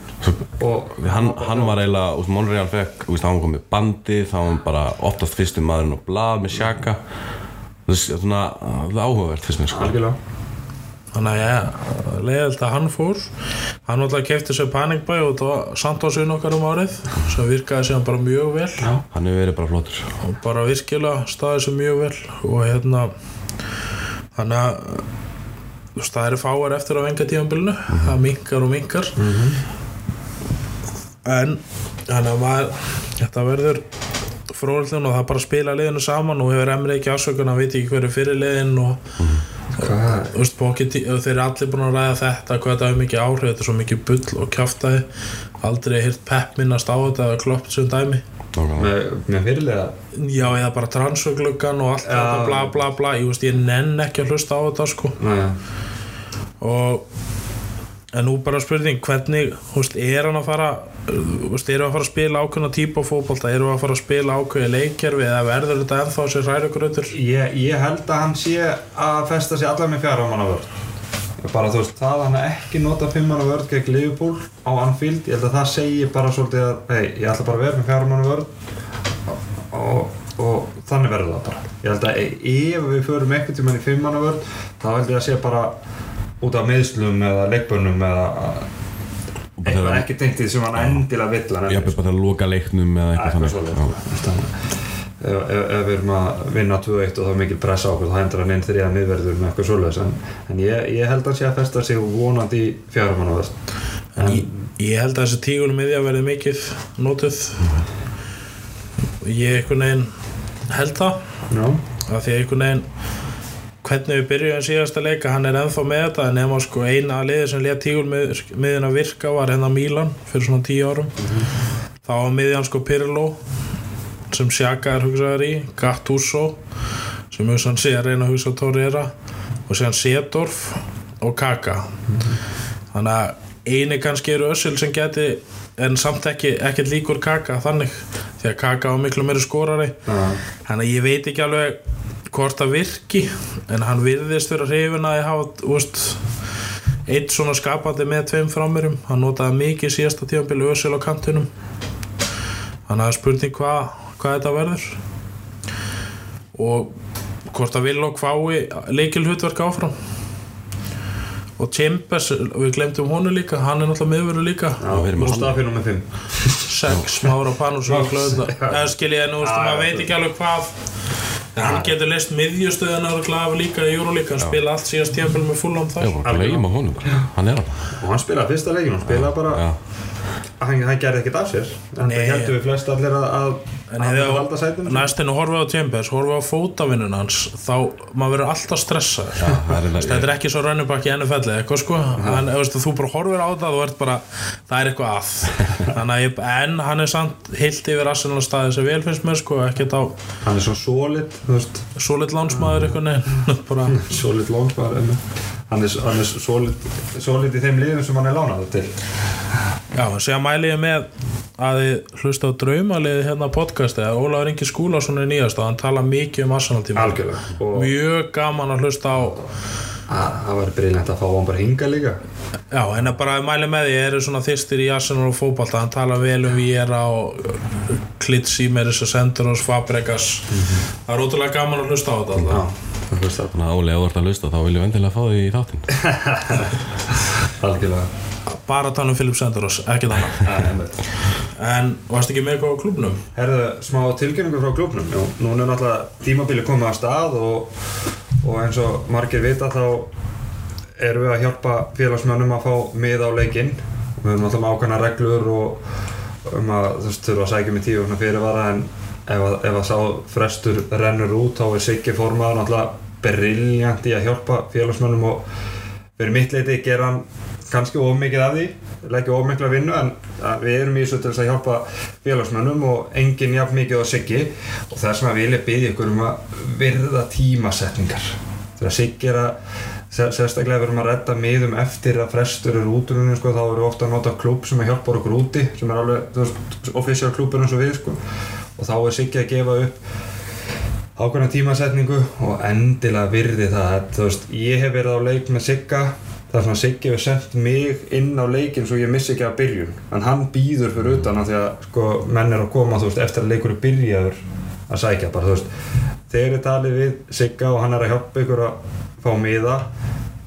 Og hann, hann var eiginlega, veist, Monreal fekk hann kom með bandi, þá var hann bara oftast fyrstum maðurinn á blað með sjaka svona, það er áhugavert fyrst mér sko. Algjörlega. Þannig að ja, leiðilt að hann fór. Hann náttúrulega kefti sér Panic Buy og það var Santosin okkar um árið sem virkaði sér bara mjög vel. Hann hefur verið bara flottur. Og bara virkilega staðið sér mjög vel. Og hérna þannig að það eru fáar eftir á venga tímanbylunu það minkar og minkar. En þannig að maður þetta verður fróðlun og það bara spila liðinu saman og hefur emri ekki ásökun að veit ekki hverju fyrir liðin og Hvað? þú veist, þeir eru allir búin að ræða þetta hvað þetta hefur mikið áhrif, þetta er svo mikið bull og kjaftaði, aldrei hýrt pepp minnast á þetta eða kloppt sem dæmi. Með, fyrirlega já, eða bara transfergluggan og allt þetta bla bla bla, ég veist, ég nenn ekki að hlusta á þetta sko. Nei, og en nú bara spurning, hvernig, veist, er hann að fara erum við að fara að spila ákveðna típa fótbolta, erum við að fara að spila ákveði leikkerfi eða verður þetta ennþá sér hrærugröður ég, ég held að hann sé að festa sig allar með fjara manna vörð bara þú veist, það að hann ekki nota fimm manna vörð gegn Liverpool á Anfield ég held að það segi bara svolítið að hei, ég ætla bara að vera með fjara manna vörð og, og, þannig verður það bara. Ég held að ef við förum tímann í fimm manna vörð þá held ég að sé bara út af meðslum eða leikbönnum eða eitthvað ekki tengt því sem hann endilega vill hann Ég hef bara að loka leiknum eða eitthvað þannig. ef, ef, ef við erum að vinna 2-1 og það er mikil pressa á okkur þá hendur hann inn þriða miðverður með eitthvað svolítið en, en ég, ég held að hann sé að festa sig vonandi í fjármannaverð En ég, ég held að þessi tígulum miðja verði mikið notuð. Ég einhvern veginn held það. Já, af því að einhvern veginn hvernig við byrjuðum síðasta leika hann er ennþá með þetta en nema sko eina liði sem létt tígulmiðin að virka var hérna Mílan fyrir svona tíu árum. Þá var miðjan sko Pirlo sem Sjaka er hugsaður í Gattuso sem hugsaðan sé að reyna að hugsa Torreira og séðan Sedorf og Kaka þannig að eini kannski eru Össil sem geti en samt ekki, ekkert líkur Kaka þannig því að Kaka var miklu meiri skorari. Já, þannig að ég veit ekki alveg hvort það virki en hann virðist vera hrifin að ég hafa úst, eitt svona skapandi með tveim frámyrum hann notaði mikið síðasta tíðanbili Össil á kantinum. Þannig að það er spurning hvað hva þetta verður. Og hvort að Villog fái leikil hlutverk áfram. Og Chambers, við glemtum honu líka hann er náttúrulega miðverður líka. Að- Mustafi nummer 5 sex smára pannur sem við glöðum Já. eða skil ég, nú veist, maður veit ekki alveg hvað en hann getur list miðjustöðan að glafa líka í Júrólíka hann spila allt síðast tíðanbili með fullam þar. Hann er hann. Og hann spilaði fyrsta leikin hann spilaði bara, hann, hann gerði ekkert af sér. Það heldur við flest allir að, að en valda sætum næstinu horfið á Chambers horfið á fótavinnun hans þá maður verður alltaf stressað þetta er ekki svo rönnubakki ennu felli eitthvað sko. En ef veistu, þú bara horfir á það þú ert bara, það er eitthvað að. [laughs] Að ég, en hann er samt heilt yfir Arsenal staði sem vel finnst mér sko ekkert á hann er svo solid veist, solid lánsmaður [laughs] solid lónsmaður hann er, er solid í þeim liðum sem hann er lánaður til. Já, síðan mæli ég með að þið hlusta á draumaliði hérna á podcasti að Ólafur Ingi Skúlason er nýjast og hann tala mikið um Arsenal tíma algjörlega og mjög gaman að hlusta á að- það var briljant að fá hann bara hinga líka. Já, en að bara að mæli með því eru svona þyrstir í Arsenal og fótbolta hann tala vel um Viera og Klitsi, Meris og Senderos, Fabregas. Það er ótrúlega gaman að hlusta á þetta já, alltaf. Veist það Þannig að Óli, ef þú ert að hlusta þá viljum við endilega fá því í þáttinn. [laughs] Algjörlega. Bara að tala um Philip Senderos, ekkert annað. [laughs] Nei, einmitt. en varst ekki með eitthvað á klubnum? Herðu, smá tilkynningu frá klubnum Jú, núna er náttúrulega tímabili komið að stað og, og eins og margir vita þá erum við að hjálpa félagsmönnum að fá mið á leikinn. Við höfum náttúrulega með ákvæmna reglur og um að þú veist, þurfa að sækja með tíu vegna fyrirvara en ef að, ef að sá frestur rennur út þá er Siggi formaður náttúrulega briljant í að hjálpa félagsmönnum og fyrir mitt leiti gera hann kannski of mikið af því leggja of mikla vinnu en að við erum í þessu til þess að hjálpa félagsmönnum og enginn jafn mikið á Siggi og þess vegna vil ég byggja ykkur um að virða tímasetningar þegar Siggi er að sérstaklega við erum að redda miðum eftir að frestur eru útrunni sko, þá við ofta að nota klúb sem hjálpar okkur úti sem er alveg, þú veist, official klúbur eins og við sko. Og þá er Siggi að gefa upp ákveðna tímasetningu og endilega virði það. Að, þú veist, ég hef verið á leik með Sigga þar sem Siggi hefur sendt mig inn á leikin svo ég missi ekki að byrjun. En hann býður fyrir utan að því að sko, menn er að koma veist, eftir að leikur er byrjaður að sækja bara, þegar er talið við Sigga og hann er að hjálpa ykkur að fá miða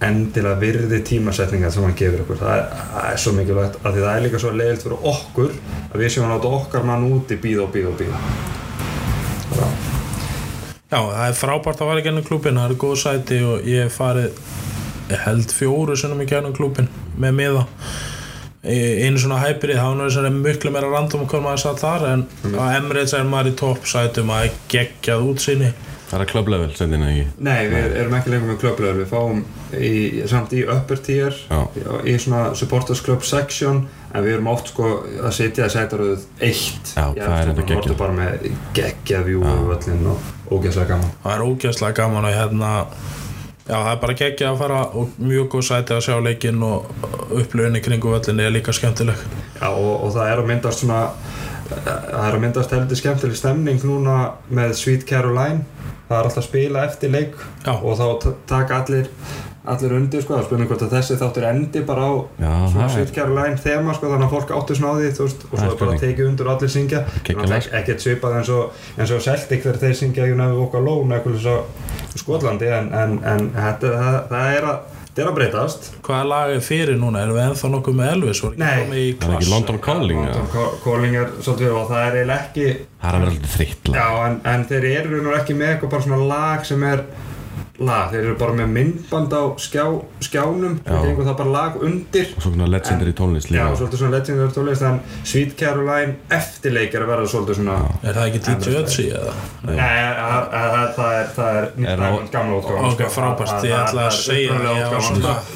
endilega virði tímasetninga sem hann gefur ykkur það er, það er svo mikilvægt að því það er líka svo leiðilt fyrir okkur að við séum að láta okkar mann úti býða og býða og býða bara Já, það er frábært að fara í gennum klubin, það eru góð sæti og ég hef farið, ég held fjóru sinnum í gennum klubin með miða. Í- Einu svona hæpirið, það var náttúrulega miklu meira random hvað maður satt þar en á Emirates er maður í topp sætum að geggjað útsýni. Það er club level, sendin ekki? Nei, við erum ekki lengur með klubblöður, við fáum í, samt í upper tier Já. í, í svona supporters club section en við erum oft sko að sitja í sætaröð eitt. Já, það er þetta og horfum geggjað. bara með geggjað vjú og völlin og ógeðslega gaman. Það er ógeðslega gaman og hérna, já það er bara geggjað að fara og mjög góð sæti að sjá leikinn og upplöðin í kringu völlin er líka skemmtileg. Já, og, og það er að myndast svona það er að myndast heldur skemmtileg stemning núna með Sweet Caroline það er alltaf að spila eftir leik Já. og þá taka allir allir undir sko, það spurning hvort að þessi þáttur endi bara á Já, svona það er- Sweet Caroline þema sko, þannig að fólk áttu svona á því þú veist, og Það er svo er bara tekið undir og allir syngja ekki- ekkert svipað eins og, eins og Celtic þegar þeir syngja You Never Walk Alone eitthvað svo Skotlandi en, en, en þetta, það, það er að þetta er að breytast Hvaða lag er fyrir núna? Erum við ennþá nokkuð með Elvis? Nei. Það er ekki? London Calling eða? London Ca- Calling er svolítið og það er eiginlega ekki Það er að vera alltaf þreytt lag. Já, en, en þeir eru nú ekki með eitthvað bara svona lag sem er lag, þeir eru bara með myndband á skjá, skjánum Já. og gengur það bara lag undir Og svo svona legendary tónlist Já, líka. svolítið svona legendary tónlist en Sweet Caroline eftirleik er að verða svolítið svona Er það ekki DJ Ötzi eða? Nei, að- að- að- það er það á- gamla útgáfan Ok, frábært, ég ætla að segja það ég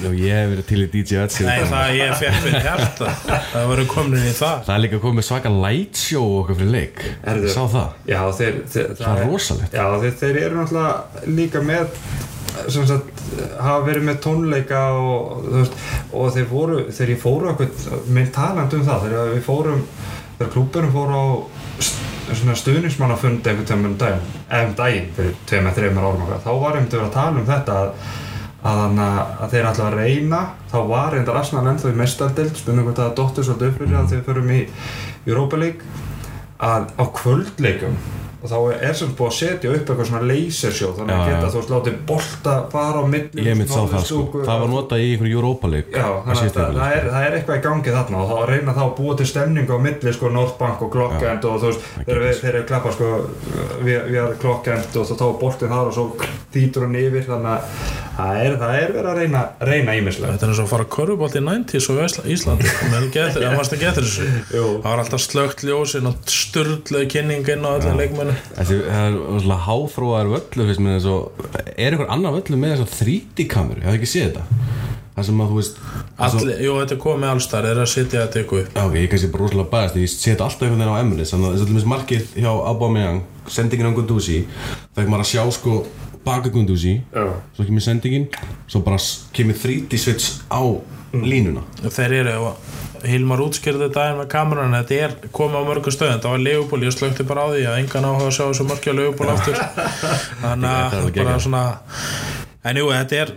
Já, ég hef verið til í DJ Ötzi. Nei, það ég fekk fyrir hjarta Það verður komin í það Það er líka komið svaka light show okkar fyrir leik. Sá það? Já, þeir, Það með sagt, hafa verið með tónleika og, veist, og þeir voru þegar ég fóru okkur, minn talandi um það þegar við fórum, þegar klúburum fóru á stuðnismannafund einhvern tímann um daginn, eða um daginn fyrir tveim eða þreimur árum okkar, þá var einmitt verið að tala um þetta að að, að þeir ætla að reyna þá var reyndar Arsenal ennþá í mestardeld spurnum hvort það dottir svolítið upp fyrir að þeir förum í Europa League að á kvöldleikum og þá er sem búið að setja upp eitthvað svona lasershow þannig að geta þú veist látið bolta fara á milli Ég mitt sá það sko. Það var notað í einhverju Europa leik. Já, þannig að það, er, eitthvað í gangi þarna og þá reyna þá að búa til stemningu á milli sko Northbank og Clockend og þú veist þeir eru klappa sko við, erum Clockend og þá tók boltinn þar og svo þýtur hann yfir þannig að það er, það er verið að reyna, reyna ímislega Þetta er eins og að fara að körfubolt í 90s og Ísla- Íslandi. Það varst að getur þessu. Það var alltaf slögt ljósin og sturgluð kynningin og öllum leikmennu það er svona háþróaðar völlu fyrst mér eins og er einhver annar völlu með þess að 3D kameru, ég hef ekki séð þetta. Það sem að þú veist það Allir, jú, þetta er komið allstar, er að setja þetta ykkur upp. Já, ok, ég er kannski bara rosalega bæðast ég set alltaf einhvern veginn á Eminis þannig að þess að markið hjá Aubameyang sendingin á Gunduzi fekk maður að sjá sko baka Gunduzi svo kemur sendingin svo bara kemur 3D switch á línuna. Þeir eru og Hilmar útskýrði þetta daginn með kameran þetta er komið á mörgum stöðum. Það var Leopold, ég slökti bara á því að engan áhuga að sjá þessu mörgja Leopold aftur. Þannig [laughs] Þetta er að bara svona en jú, þetta er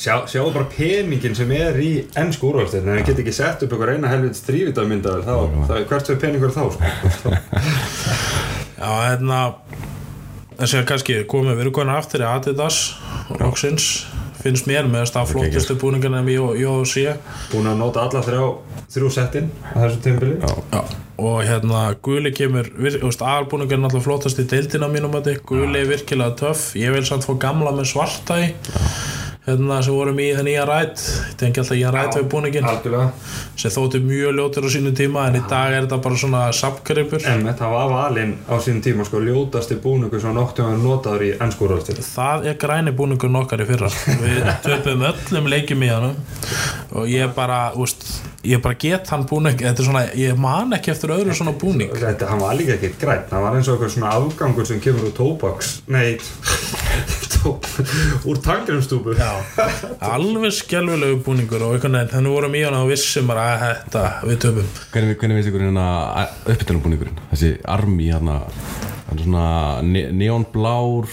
Sjá, sjáu bara peningin sem er í ennsku úrvalstegn en það get ekki sett upp einhver eina helvits þrývitamyndavel þá, þá, hvert er peningur þá sko? [laughs] Já, hérna þessi að kannski komið, við konar aftur í Adidas loksins, finnst mér með þess að flottustu búningarna í JOC búin að nota alla þrjá þrjú settin á þessu tímbili Já, og hérna Guli kemur, aðalbúningarna alltaf flottast í deildina mínum að Guli er virkilega töff. Ég vil samt fá gamla með svarta í hérna sem vorum í það nýja rætt ég tengi alltaf í að rætt við búningin sem þótti mjög ljótur á sínu tíma en í dag er þetta bara svona sapgripur en það var valinn á sínum tíma sko ljótasti búningur sem nokkuð var notaður í ennsku úrvalstegn það er græni búningur nokkar í fyrra. Við [laughs] töpum öllum leikjum í hann og ég bara, úst, ég bara get hann búning. Þetta svona, ég man ekki eftir öðru svona búning. Þetta, hann var líka ekkert grænt, hann var eins og eitthvað svona afgangur sem kemur úr tóbaks. Nei, úr tangrumstúbu Já, alveg skjálfilegu búningur og einhvern veginn, þannig vorum í hann og vissum bara að þetta, við töpum. Hvernig, hvernig veist ykkur hérna uppbytunarbúningurinn þessi armi hérna hann er svona ne neonblár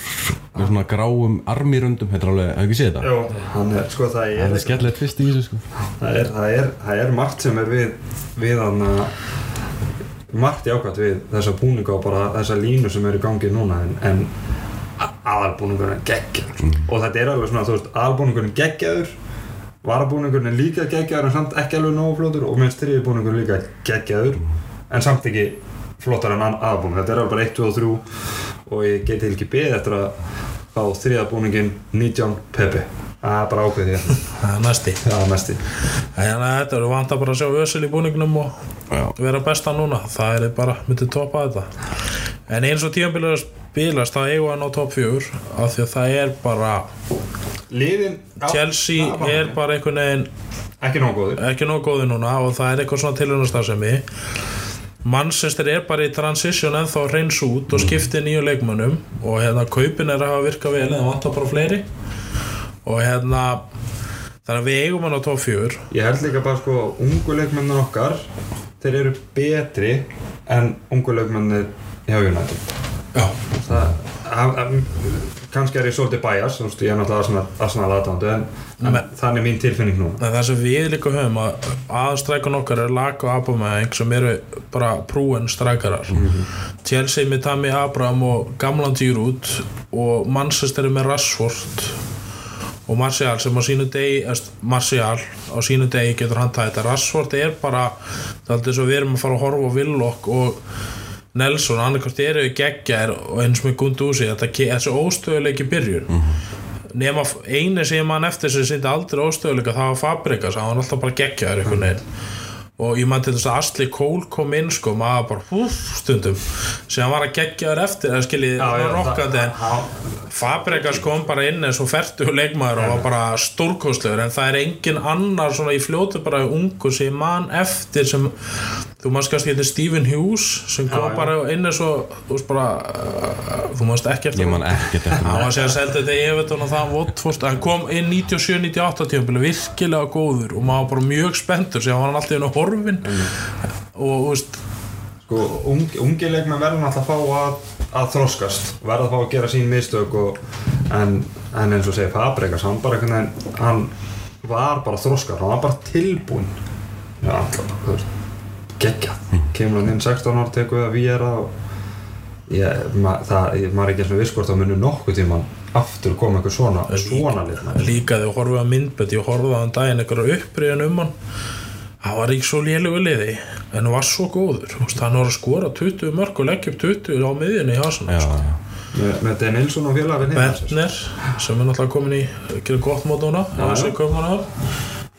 með svona gráum armirundum þetta er alveg, hefur ekki séð þetta? Já, hann er, sko það það er, er skemmtilegt tvist í þessu sko. Það er, það er, það er margt sem er við, við hann að margt jákvæmt við þessa búninga og bara þessa línu sem er í gangi núna en, en aðalbúningurinn er geggjaður. Og þetta er alveg svona, þú veist, aðalbúningurinn er geggjaður varabúningurinn er líka geggjaður en samt ekki alveg nógu flótur og minnst þriðbúningurinn líka geggjaður en samt ekki flottar en aðalbúning þetta er alveg bara 1, 2 og 3 og ég geti ekki beðið eftir að fá þriðabúningin 19 Pepe. Það er bara ákveðið hérna. Það er næsti er Þannig að þetta eru vant að bara sjá Ösil í búningnum og Já. vera besta núna. Það er bara, myndið toppa þetta. En eins og tíðanbílar spilast það eigum hann á topp 4 af því að það er bara liðin á- Chelsea það var- er bara einhvern veginn ekki nógu góður. ekki nóg góði núna og það er eitthvað svona tilhörnastarfsemi Manchester er bara í transition ennþá að reyns út og skipti nýju leikmönnum og hérna kaupin er að hafa virkað vel en það vantar bara fleiri. Og hérna þannig að við eigum hann á top 4 Ég held líka bara sko ungu leikmennir okkar þeir eru betri en ungu leikmennir hjá United Það, að, að, kannski er ég svolítið bæjas ég er náttúrulega Arsenal aðdándu en, en þannig er mín tilfinning núna. En það sem við líka höfum að aðstrækun okkar er Laka og Abameyang sem eru bara prúen strækarar. Chelsea með Tammy Abraham og gamlan Giroud og Manchester er með Rashford og Martial sem á sínu degi eðst, Martial á sínu degi getur hann tætt. Rashford er bara það er alltaf svo við erum að fara að horfa á Willock og Nelson, annarkvæmt eru við geggjar og eins með Gunduzi þessi óstöðuleiki byrjun. Nema f- eini sem man eftir sem sýndi aldrei óstöðuleika það var Fabrikas hann var alltaf bara geggjaður einhvern veginn og ég man til þess að Asli Cole kom inn sko, maður bara húf stundum. Sem hann var að geggjaður eftir það skiljið rokkandi en Fabregas kom bara inn eins og fertu leikmaður og var bara stórkostlegur en það er engin annar svona í fljótu bara ungu sem ég man eftir sem þú manst kannski þetta Stephen Hughes sem kom já. bara inn eins og þú veist bara uh, þú manst ekki eftir Ég man ekkert eftir hann það var sér að selja þetta í Everton og það Watford, hann kom inn 97-98 tímabili virkilega góður og maður var bara mjög spenntur sem hann var alltaf inn á horfin. Og þú veist sko, ung, ungi leikmenn verður náttúrulega að fá að, að þroskast verða að fá að gera sín mistök og, en, en eins og segir Fabregas hann bara einhvern veginn hann var bara þroskar, hann var bara tilbúin já, þú veist geggjað, kemur hann inn 16 ár tekur við að við er að ég, ma, það, ég, maður er ekki eins og viss hvort það munur nokkuð tíman aftur koma eitthvað svona svona líka þegar horfið á myndbönd. Ég horfið á hann daginn einhverja uppriðan um hann hann var ekki svo lélugu liði en hann var svo góður. Þú veist, hann var að skora 20 mörg og leggja upp 20 á miðjunni í Arsenal Já, sko. Den Nilsson og félagin hinn Bentner sem er náttúrulega komin í gera gott mót núna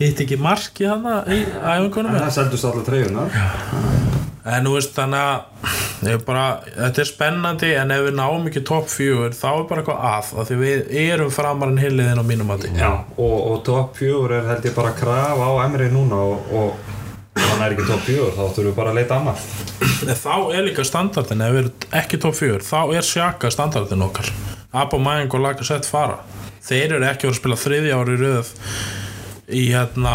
hitt ekki marki hann í æfingunum það seldust allir treyjunar en þú veist þannig að bara, þetta er spennandi en ef við náum ekki topp fjögur þá er bara eitthvað að, af því við erum framarinn hilliðin á mínum mati. Já, og, og top 4 er held ég bara að krafa á Emri núna og, og hann er ekki top 4 þá þurfum við bara að leita annað. En þá er líka standardin ef við erum ekki topp fjögur þá er sjaka standardin okkar. Abamæng og Lagasett fara. Þeir eru ekki að vera að spila þriðja ári röð í hérna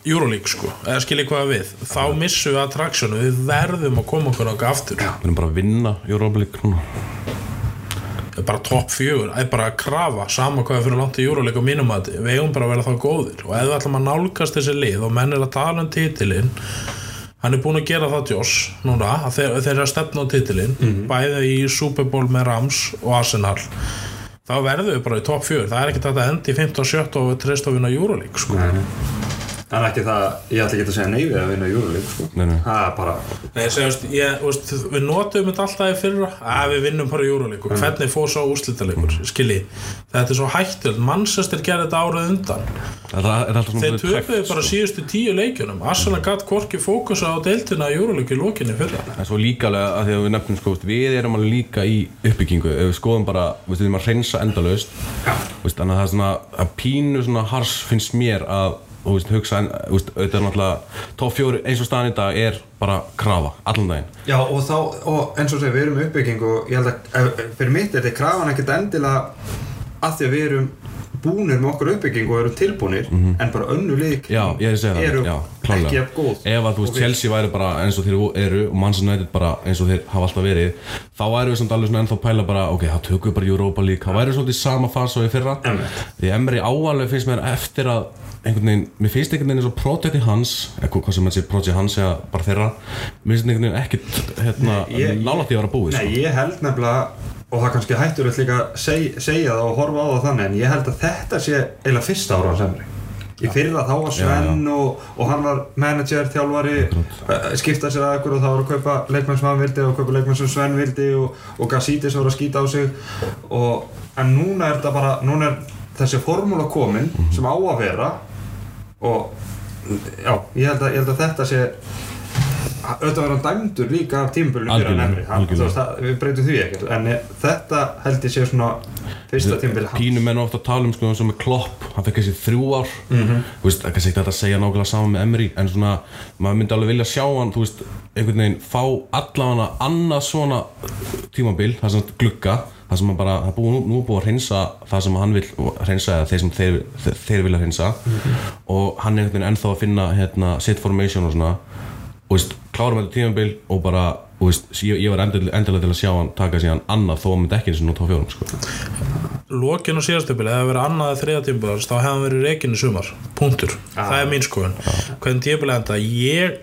Euroleague sko, eða skilji hvað við? Þá missum við attraktsjónu, við verðum að koma okkur okkar aftur. Við erum bara að vinna Europa League núna. Það er bara topp fjögur, það er bara að krafa sama hvað við fyrir langt í Euroleague á mínum að við eigum bara að vera þá góðir. Og ef við ætlum að nálgast þessi lið og menn er að tala um titilinn hann er búinn að gera það Joss núna, að þeir, þeir eru að stefna á titilinn bæði í Super Bowl með Rams og Arsenal þá verðum við bara í topp fjögur. Það er ekki þetta að endi í 15 og 17 og við treyst að vinna Euroleague sko. En ekki það, ég ætla ekki að segja nei við að vinna Euroleague sko. Nei, nei. Það er bara, Nei, segjast, ég, veist, við notum þetta alltaf í fyrra. Að við vinnum bara Euroleague. Og hvernig fór svo úrslitaleikur skilji, þetta er svo hættild Manchester gerði þetta árið undan. Það er þeir tregt, bara sko. síðustu tíu leikjunum. Arsenal gatt hvorki fókusa á deildina í Euroleague í lokinni fyrra. En svo líka alveg að því að við nefnum sko, við erum alveg líka í uppbyggingu. Ef við skoðum bara, við erum að hreinsa endalaust og, veist, hugsa, en, veist, auðvitað náttúrulega top 4 eins og staðan í dag er bara krafa, allan daginn. Já og þá, og eins og segja, við erum í uppbyggingu og ég held að, ef, fyrir mitt er þetta krafan ekkert endilega að því að við erum búnir með okkur uppbyggingu og erum tilbúnir en bara önnu lík er það, eru já, ekki jafn góð. Ef að þú veist, Chelsea væri bara eins og þeir eru og United bara eins og þeir hafa alltaf verið þá væri við samt alveg svona ennþá pæla bara ok, þá tökum við bara Europa League, þá væri svolítið sama fasa og í fyrra. Einmitt. Því Emri áalveg finnst mér eftir að einhvern veginn, mér finnst einhvern veginn eins og projekti hans, eða hvað sem þetta sé projekti hans eða bara þeirra, mér finnst einhvern veginn ekkit hérna, nála því að vera búið Nei, sko. ég held nefnilega og það kannski hættur að líka seg, segja það og horfa á það þannig en ég held að þetta sé eiginlega fyrsta ára á semri. Í fyrra þá var Sven Og, og hann var manager, þjálfari uh, skipta sér að ykkur og það var að kaupa leikmenn sem hann vildi og kaupa leikmenn sem Sven vildi og, og Gassítis voru að skýta á sig. Og, en núna er þetta bara núna er þessi formúla komin sem á að vera og já, ég held að, ég held að þetta sé auðvitað var hann dæmdur líka af tímabölinu fyrir hann emri það, við breytum því ekkert en eh, þetta held ég sé svona fyrsta tímabölu hans Pínu menn ofta að tala um sko, og með Klopp, hann fekk þessi þrjú ár Mhm. -hmm. veist, er ekki þetta að segja nákvæmlega saman með Emery en svona, maður myndi alveg vilja sjá hann þú veist, einhvern veginn fá allavega annað svona tímabil það sem glugga, það sem bara það er búið, nú, er búið að hreinsa það sem hann vil hreinsa eða þeir sem þeir, þeir, vilja hreinsa Mhm. og hann er einhvern veginn ennþá að finna hérna, set formation og svona veist, klárum þetta tímabil og bara og veist, ég, ég var endilega, endilega til að sjá hann taka síðan annað þó að myndi ekki eins og nú tóð fjórum sko. lokin og síðastöpili, ef það verið annað eða þriða tímabili þá hefði hann verið reikin í sumar. Punktur, það er mín skoðun. Hvernig tímabili enda, ég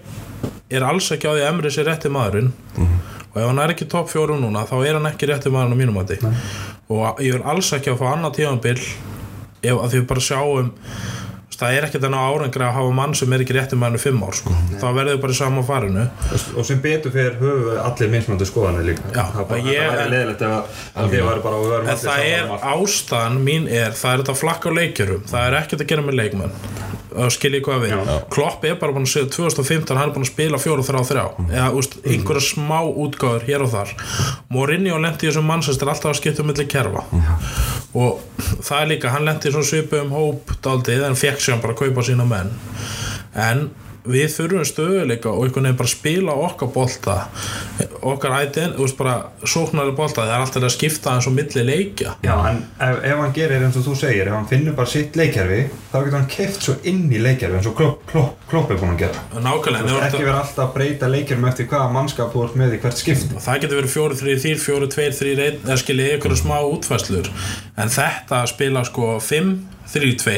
er alls ekki á því að Emri sé rétti maðurinn. Og ef hann er ekki topp fjórum núna þá er hann ekki rétti maðurinn á mínum mati. Og ég vil alls ekki að fá annað tímabil ef að því við bara sjáum það er ekkert enn á árangri að hafa mann sem er ekki réttum mann í fimm ár sko. þá verður við bara í sama farinu. Og sem betur fyrir höfu allir mismöndu skoðanir líka. Já, það er bara, ég- það er leðilegt ef að- að þið varu bara og en allir það er um ástæðan mín er það er þetta flakk á leikjurum það er ekkert að gera með leikmenn. og skiljið hvað við. Já. Klopp er bara búin að segja 2015 hann er búin að spila 4-3-3 eða úst, einhverja smá útgáður hér og þar. Mourinho lendi í þessum mannsestir alltaf að skipta um milli kerfa. Og það er líka, hann lendi svona svipu um hóp daldið en fekk hann bara að kaupa sína menn. En við þurfum stöðuleika og einhvern veginn bara spila okkar bolta okkar ætin, þú veist bara sóknarlega bolta, það er alltaf að skipta eins og milli leikja. Já, en ef, ef hann gerir eins og þú segir, ef hann finnur bara sitt leikjærfi þá getur hann keft svo inn í leikjærfi eins og klopp, klopp, klopp er búin að gera. Nákvæmlega, Þú veist, ekki vera alltaf að breyta leikjærfum eftir hvaða mannskap þú ert með í hvert skipt það getur verið 4-3-3, 4-2-3-1 eða skiljið ykkur smá útfæslur en þetta spila sko 5-3-2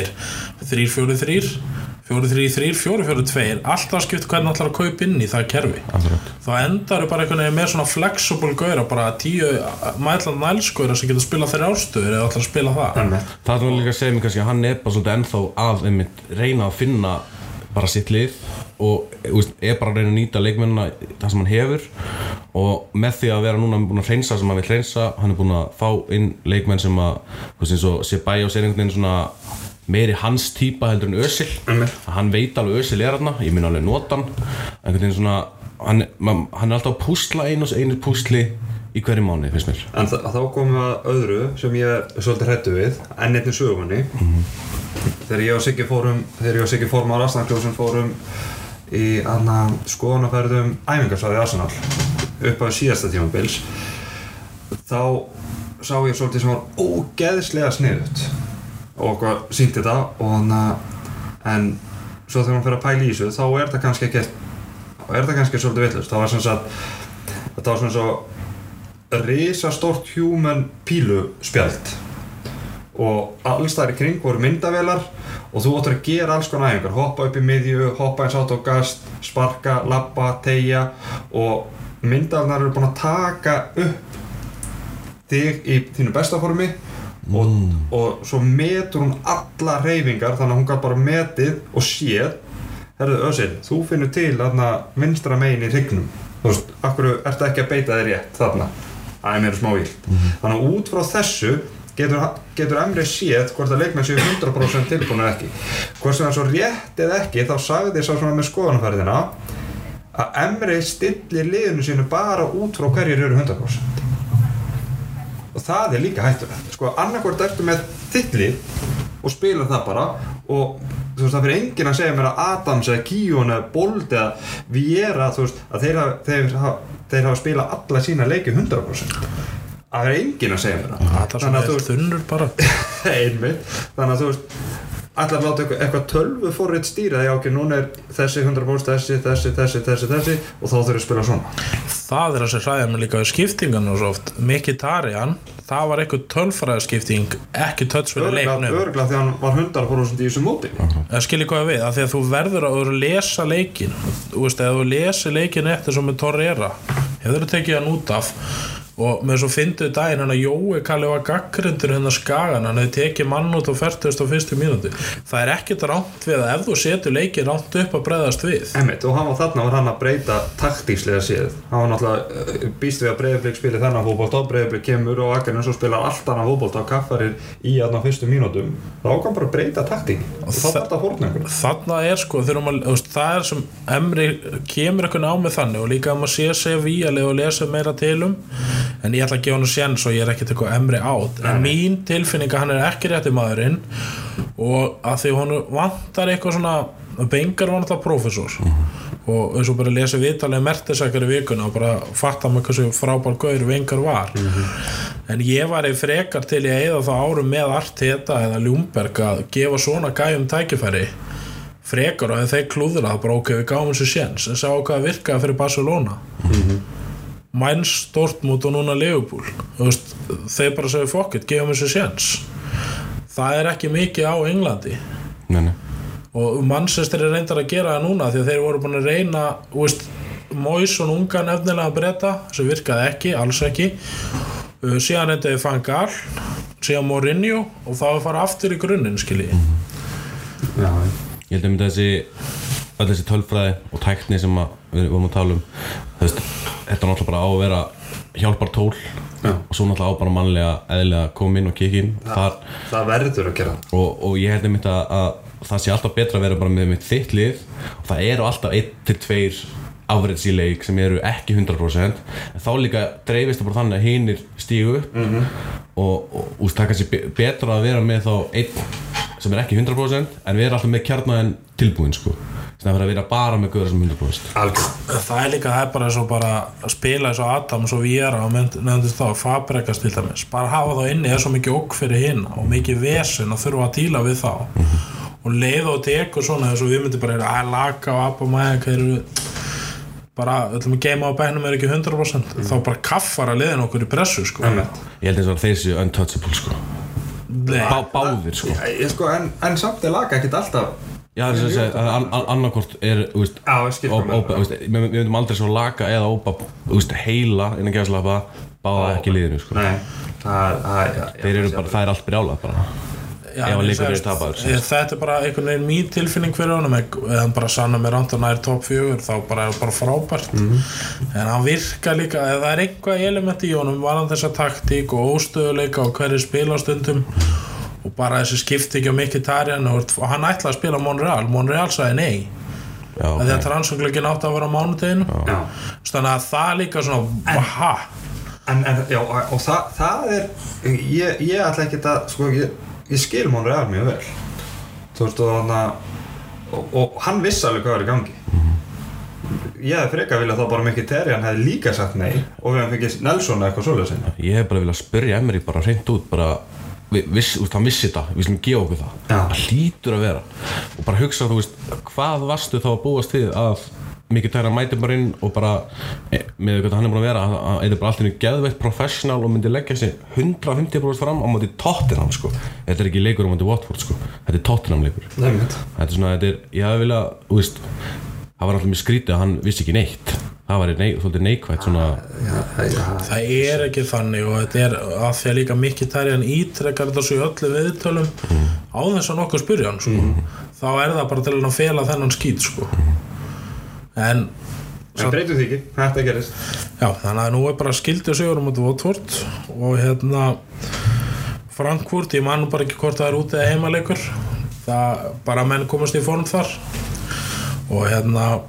3-4-3 4-3-3, 4-4-2 alltaf skipt hvernig ætlar að kaupa inn í það kerfi. Akkurat. þá endar við bara einhvern veginn með svona flexible gauðra, bara tíu mætland nælskauðra sem getur spila þeirra ástöður eða ætlar að spila það. Þannig, Það er líka að segja mig kannski að hann er bara svolítið ennþá að einmitt, reyna að finna bara sitt lið og er bara að reyna að nýta leikmennina það sem hann hefur og með því að vera núna búin að hreinsa sem hann vil hreinsa hann er búin að fá inn leikmenn sem að þú veist eins og Sebajos er einhvern veginn svona meiri hans típa heldur en Ösil Einmitt. hann veit alveg Ösil er hann ég minna alveg nota hann. Einhvern veginn svona hann, man, hann er alltaf að púsla einu og einu púsli í hverju mánu finnst mér. En þá komum við að öðru sem ég er svolítið hrættu við enn einnig sögunni þegar ég og Siggi fórum þegar ég og Siggi fórum á Rastankljóðsum fórum í anna skoðanaferðum æfingarsvæði Arsenal upp á síðasta tímabils þá sá ég svolítið sem var ógeðslega sniðut og sínt þetta og hann en svo þegar hann fyrir að pæla í þessu þá er það kannski ekki þá er það kannski svolítið villust það var sem sagt þetta var svona svo risastórt human pílu spjald og alls þar í kring voru myndavélar og þú áttur að gera alls konar æfingar. Hoppa upp í miðju, hoppa eins átt á gast sparka, lappa, tegja og myndavélar eru búin að taka upp þig í þínu besta formi og, og svo metur hún alla reyfingar þannig að hún gæt bara metið og séð. Herðu Ösir, þú finnur til þarna vinstra megin í hrygnum. Þú veist, akkur ertu ekki að beita þér rétt þarna? Er mér smá vilt Þannig að út frá þessu getur, getur Emre séð hvort að leikmenn séu 100% tilbúin eða ekki. Hvort sem það er svo rétt eða ekki þá sagði sá svona með skoðanferðina að Emre stillir liðinu sínu bara út frá hverjir eru 100% og það er líka hættulegt. Sko annarkvort ertu með þitt lið og spila það bara og þú veist það fyrir enginn að segja mér að Adams eða Kíón eða Bold eða Viera þú veist að þeir hafa, þeir þeir hafa spilað alla sína leiki 100% það fyrir enginn að segja mér það. Það er svona þunnur bara. [laughs] Einmitt. Þannig að þú veist allar láta eitthvað, tölvu forrið stýra því ok, núna er þessi 100% þessi, þessi, þessi, þessi, þessi og þá þurfum við að spila svona. Það er að sér hræða mig líka við skiptingan og svo oft. Mikitarian, það var eitthvað tölfræðaskipting ekki fyrir leiknum. örgla því að hann var 100% í þessu móti. Það skilir hvað við, af því að þú verður að lesa leikin Þú veist, ef þú lesi leikin eftir svo með Torreira Hefur þú tekið hann út af Og með svo fynduðu daginn hann að Jói Kalli var gaggrindur hérna skagan Hann hefði tekið mann út á 40. og fyrstu mínúti Það er ekkert ránt við að ef þú setur leikin ránt upp að breyðast við. Einmitt, og hann var þarna var hann að breyta taktíslega séð. Hann var náttúrulega uh, býst við að Breiðablík spili þennan fótbolt og Breiðablík kemur og Akarinn svo spilar allt annan fótbolt á kaffarir í aðna fyrstu mínútum. Þá kann bara breyta taktík. Og Þarna er sko, maður, það er sem Emri kemur eitthvað á með þannig og líka að maður sé um en ég ætla að gefa hann séns og ég er ekkert eitthvað Emri átt en mín tilfinning að hann er ekki rétti maðurinn og að því hann vantar eitthvað svona Bengar var náttúrulega prófessor. Og eins og bara lesa viðtalið mertisakar í vikuna og bara fatta maður hversu frábær gaur Vengar var. En ég var í frekar til að eða þá árum með Arteta eða Ljúmberg að gefa svona gæjum tækifæri frekar og ef þeir klúðra það bara ok, við gáum þessu séns. En sjáu hvað virkaði fyrir Barcelona Mainz, Dortmund og núna veist, þeir bara segja fokkitt, gefum þessu séns það er ekki mikið á Englandi. Nei, nei. og Manchester er reyndar að gera það núna því að þeir voru búin að reyna veist, Moison unga nefnilega að breyta sem virkaði ekki, alls ekki. Uh, síðan reyndaði Fangal síðan Mourinho og þá að fara aftur í grunninn skilji. Já, Ég held mynda þessi öll þessi tölfræði og tækni sem við vorum að tala um þú veist, þetta er náttúrulega bara á að vera hjálpar tól Já. og svo náttúrulega á bara mannlega eðlilega að koma inn og kikka inn. Þar það verður að gera. Það. og, og ég held einmitt að, að það sé alltaf betra að vera bara með mitt þitt lið. Og það eru alltaf 1-2 afrits í leik sem eru ekki 100% en þá líka dreifist það bara þannig að hinir stígu upp. Og, og, og það er kannski be- betra að vera með þá einn sem er ekki 100% en vera alltaf með kjarnaðin tilbúin sko þannig að vera bara með göður sem 100% Algjörn. það er líka það er bara eins og bara að spila eins og Adams og Viera og nefndist þá Fabregas til dæmis bara hafa þá inni er svo mikið okk fyrir hinn og mikið vesen að þurfa að díla við þá og leið og tekur svona þess að við myndum bara að laka og eru bara, öllum að geima á bænum er ekki 100% þá bara kaffar að leiðin okkur í pressu sko. Einmitt. ég held eins og séu untouchable sko. Bá, báðir sko Ég, sko, en, en samt er laga ekkert alltaf Já, það er sem að segja, annarkort er, þú veist, við myndum aldrei svo laka eða ópa, þú veist, heila innan gæðslapa, báða ekki liðinu, sko. Nei, það, það, Þeir eru bara, það er allt brjálað bara. Já, ef að er veist, tapaður, þetta er bara einhvern veginn mín tilfinning fyrir honum. Eða bara sanna mér rand og nær top 4 þá bara er bara frábært. En hann virka líka, eða það er eitthvað element í honum, var hann þessa taktík og óstöðuleika og hverju spila á stundum og bara þessi skipti ekki á Mkhitaryan og, og hann ætlaði að spila Monreal, Monreal sagði nei Já, okay. því að ok. transferglögin átti að vera á mánudeginu já. þannig að það líka svona ha, En, en, já, og það, það er ég, ég ætla ekki að sko, ég, ég skil Monreal mjög vel þú veist og þannig að og, og hann vissi alveg hvað var í gangi ég hefði frekar viljað þá bara mikið Terjan hefði líka sagt nei og við hefum fengið Nelson eitthvað inn. Ég hef bara viljað spyrja Emery bara hreint út, bara, viss, veist, hann vissi þetta, við slum gefa okkur það. Það hlýtur að vera. Og bara hugsa, þú veist, hvað varstu þá að búast við að mikið tæra mæti bara inn og bara, e, með hvað hann er búin að vera, að að þetta er bara allt henni geðveitt professional og myndi leggja sig 150% fram á móti Tottenham, sko. Þetta er ekki leikur á móti Watford, sko. Þetta er Tottenham leikur. Þetta er svona, þetta er, ég hefði viljað, þú veist, það var alltaf mjög skrítið að hann vissi ekki neitt. Það var nei, svolítið neikvægt, svona, Já, það, já, það er ekki þannig og þetta er að því að líka Mkhitaryan ítrekkar þetta svo í öllu viðtölum. Á þess að nokkuð spyrja hann sko. þá er það bara til að fela þennan skít sko. en en breytum því ekki, þetta gerist. Já, þannig að nú er bara skildið sigur um út Votford og hérna Frankfurt, ég man nú bara ekki hvort það er út eða heimaleikur. Það bara menn komast í form þar. Og hérna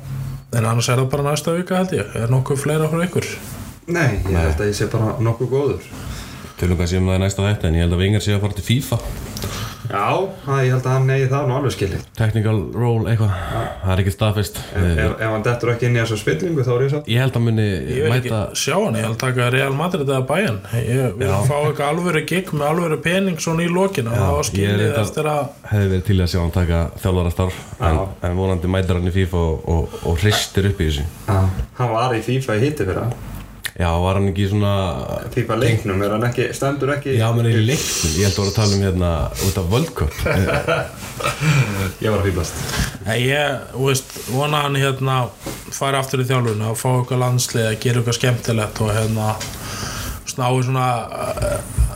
en annars er það bara næsta vika held ég. Er nokkuð fleira frá ykkur? Nei, ég held að ég sé bara nokkuð góður. Tölum hvað séum það næsta þetta, en ég held að Vingar sé að fara til FIFA. Já, það, ég held að hann negi það nú alveg skilið Technical role, eitthvað, það er ekki staðfest. ef, ef, ef hann dettur ekki inn í þessu spillingu þá er ég satt Ég held að muni ég vil mæta, ekki sjá hann, ég held að taka Real Madrid eða Bayern ég vil Já. fá eitthvað alvöru gig með alvöru pening svona í lokinu og það ég reyndar- eftir að hefði verið til að sjá hann taka þjálfara starf, en, Já. en vonandi mætar hann í FIFA og, og, og hristir upp í þessu. Hann var í FIFA í hitti fyrir það Já, var hann ekki svona, FIFA leiknum, er hann ekki, stendur ekki já, menn í leiknum, ég held að voru að tala um hérna út af World Cup. [laughs] Ég var að fýblast Nei, ég, þú veist, vona hann hérna fara aftur í þjálfuna og fá eitthvað landslið að gera eitthvað skemmtilegt og hérna snái svona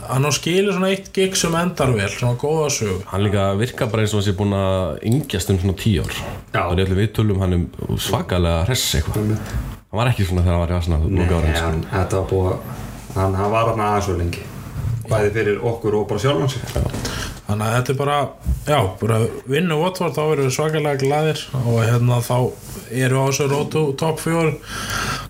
hann á skilu svona eitt gig sem endar vel, svona góða sög Hann líka virka bara eins og hann sé búin að yngjast um svona tíu ár. Já. Það er allir viðtölum hann um svakalega hress eitthvað. Hann var ekki svona þegar hann var í Arsenal Nei, ára. Sko. hann, þetta var búið hann, hann var hann aðeins svo lengi Bæði fyrir okkur og bara sjálfan sig þannig að þetta er bara, já, bara vinnu Watford þá erum við svakalega glaðir og hérna þá eru á þessu rótu top 4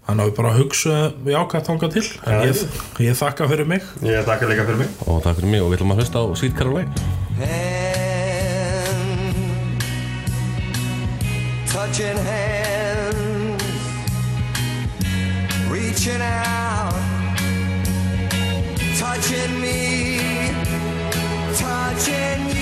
þannig að við bara hugsa jákvæmt þangað til en Já. ég, ég þakka fyrir mig Ég þakka líka fyrir mig Og takk fyrir mig og við ætlum að hlusta á Sweet Caroline. touching hands, touching me, touching you.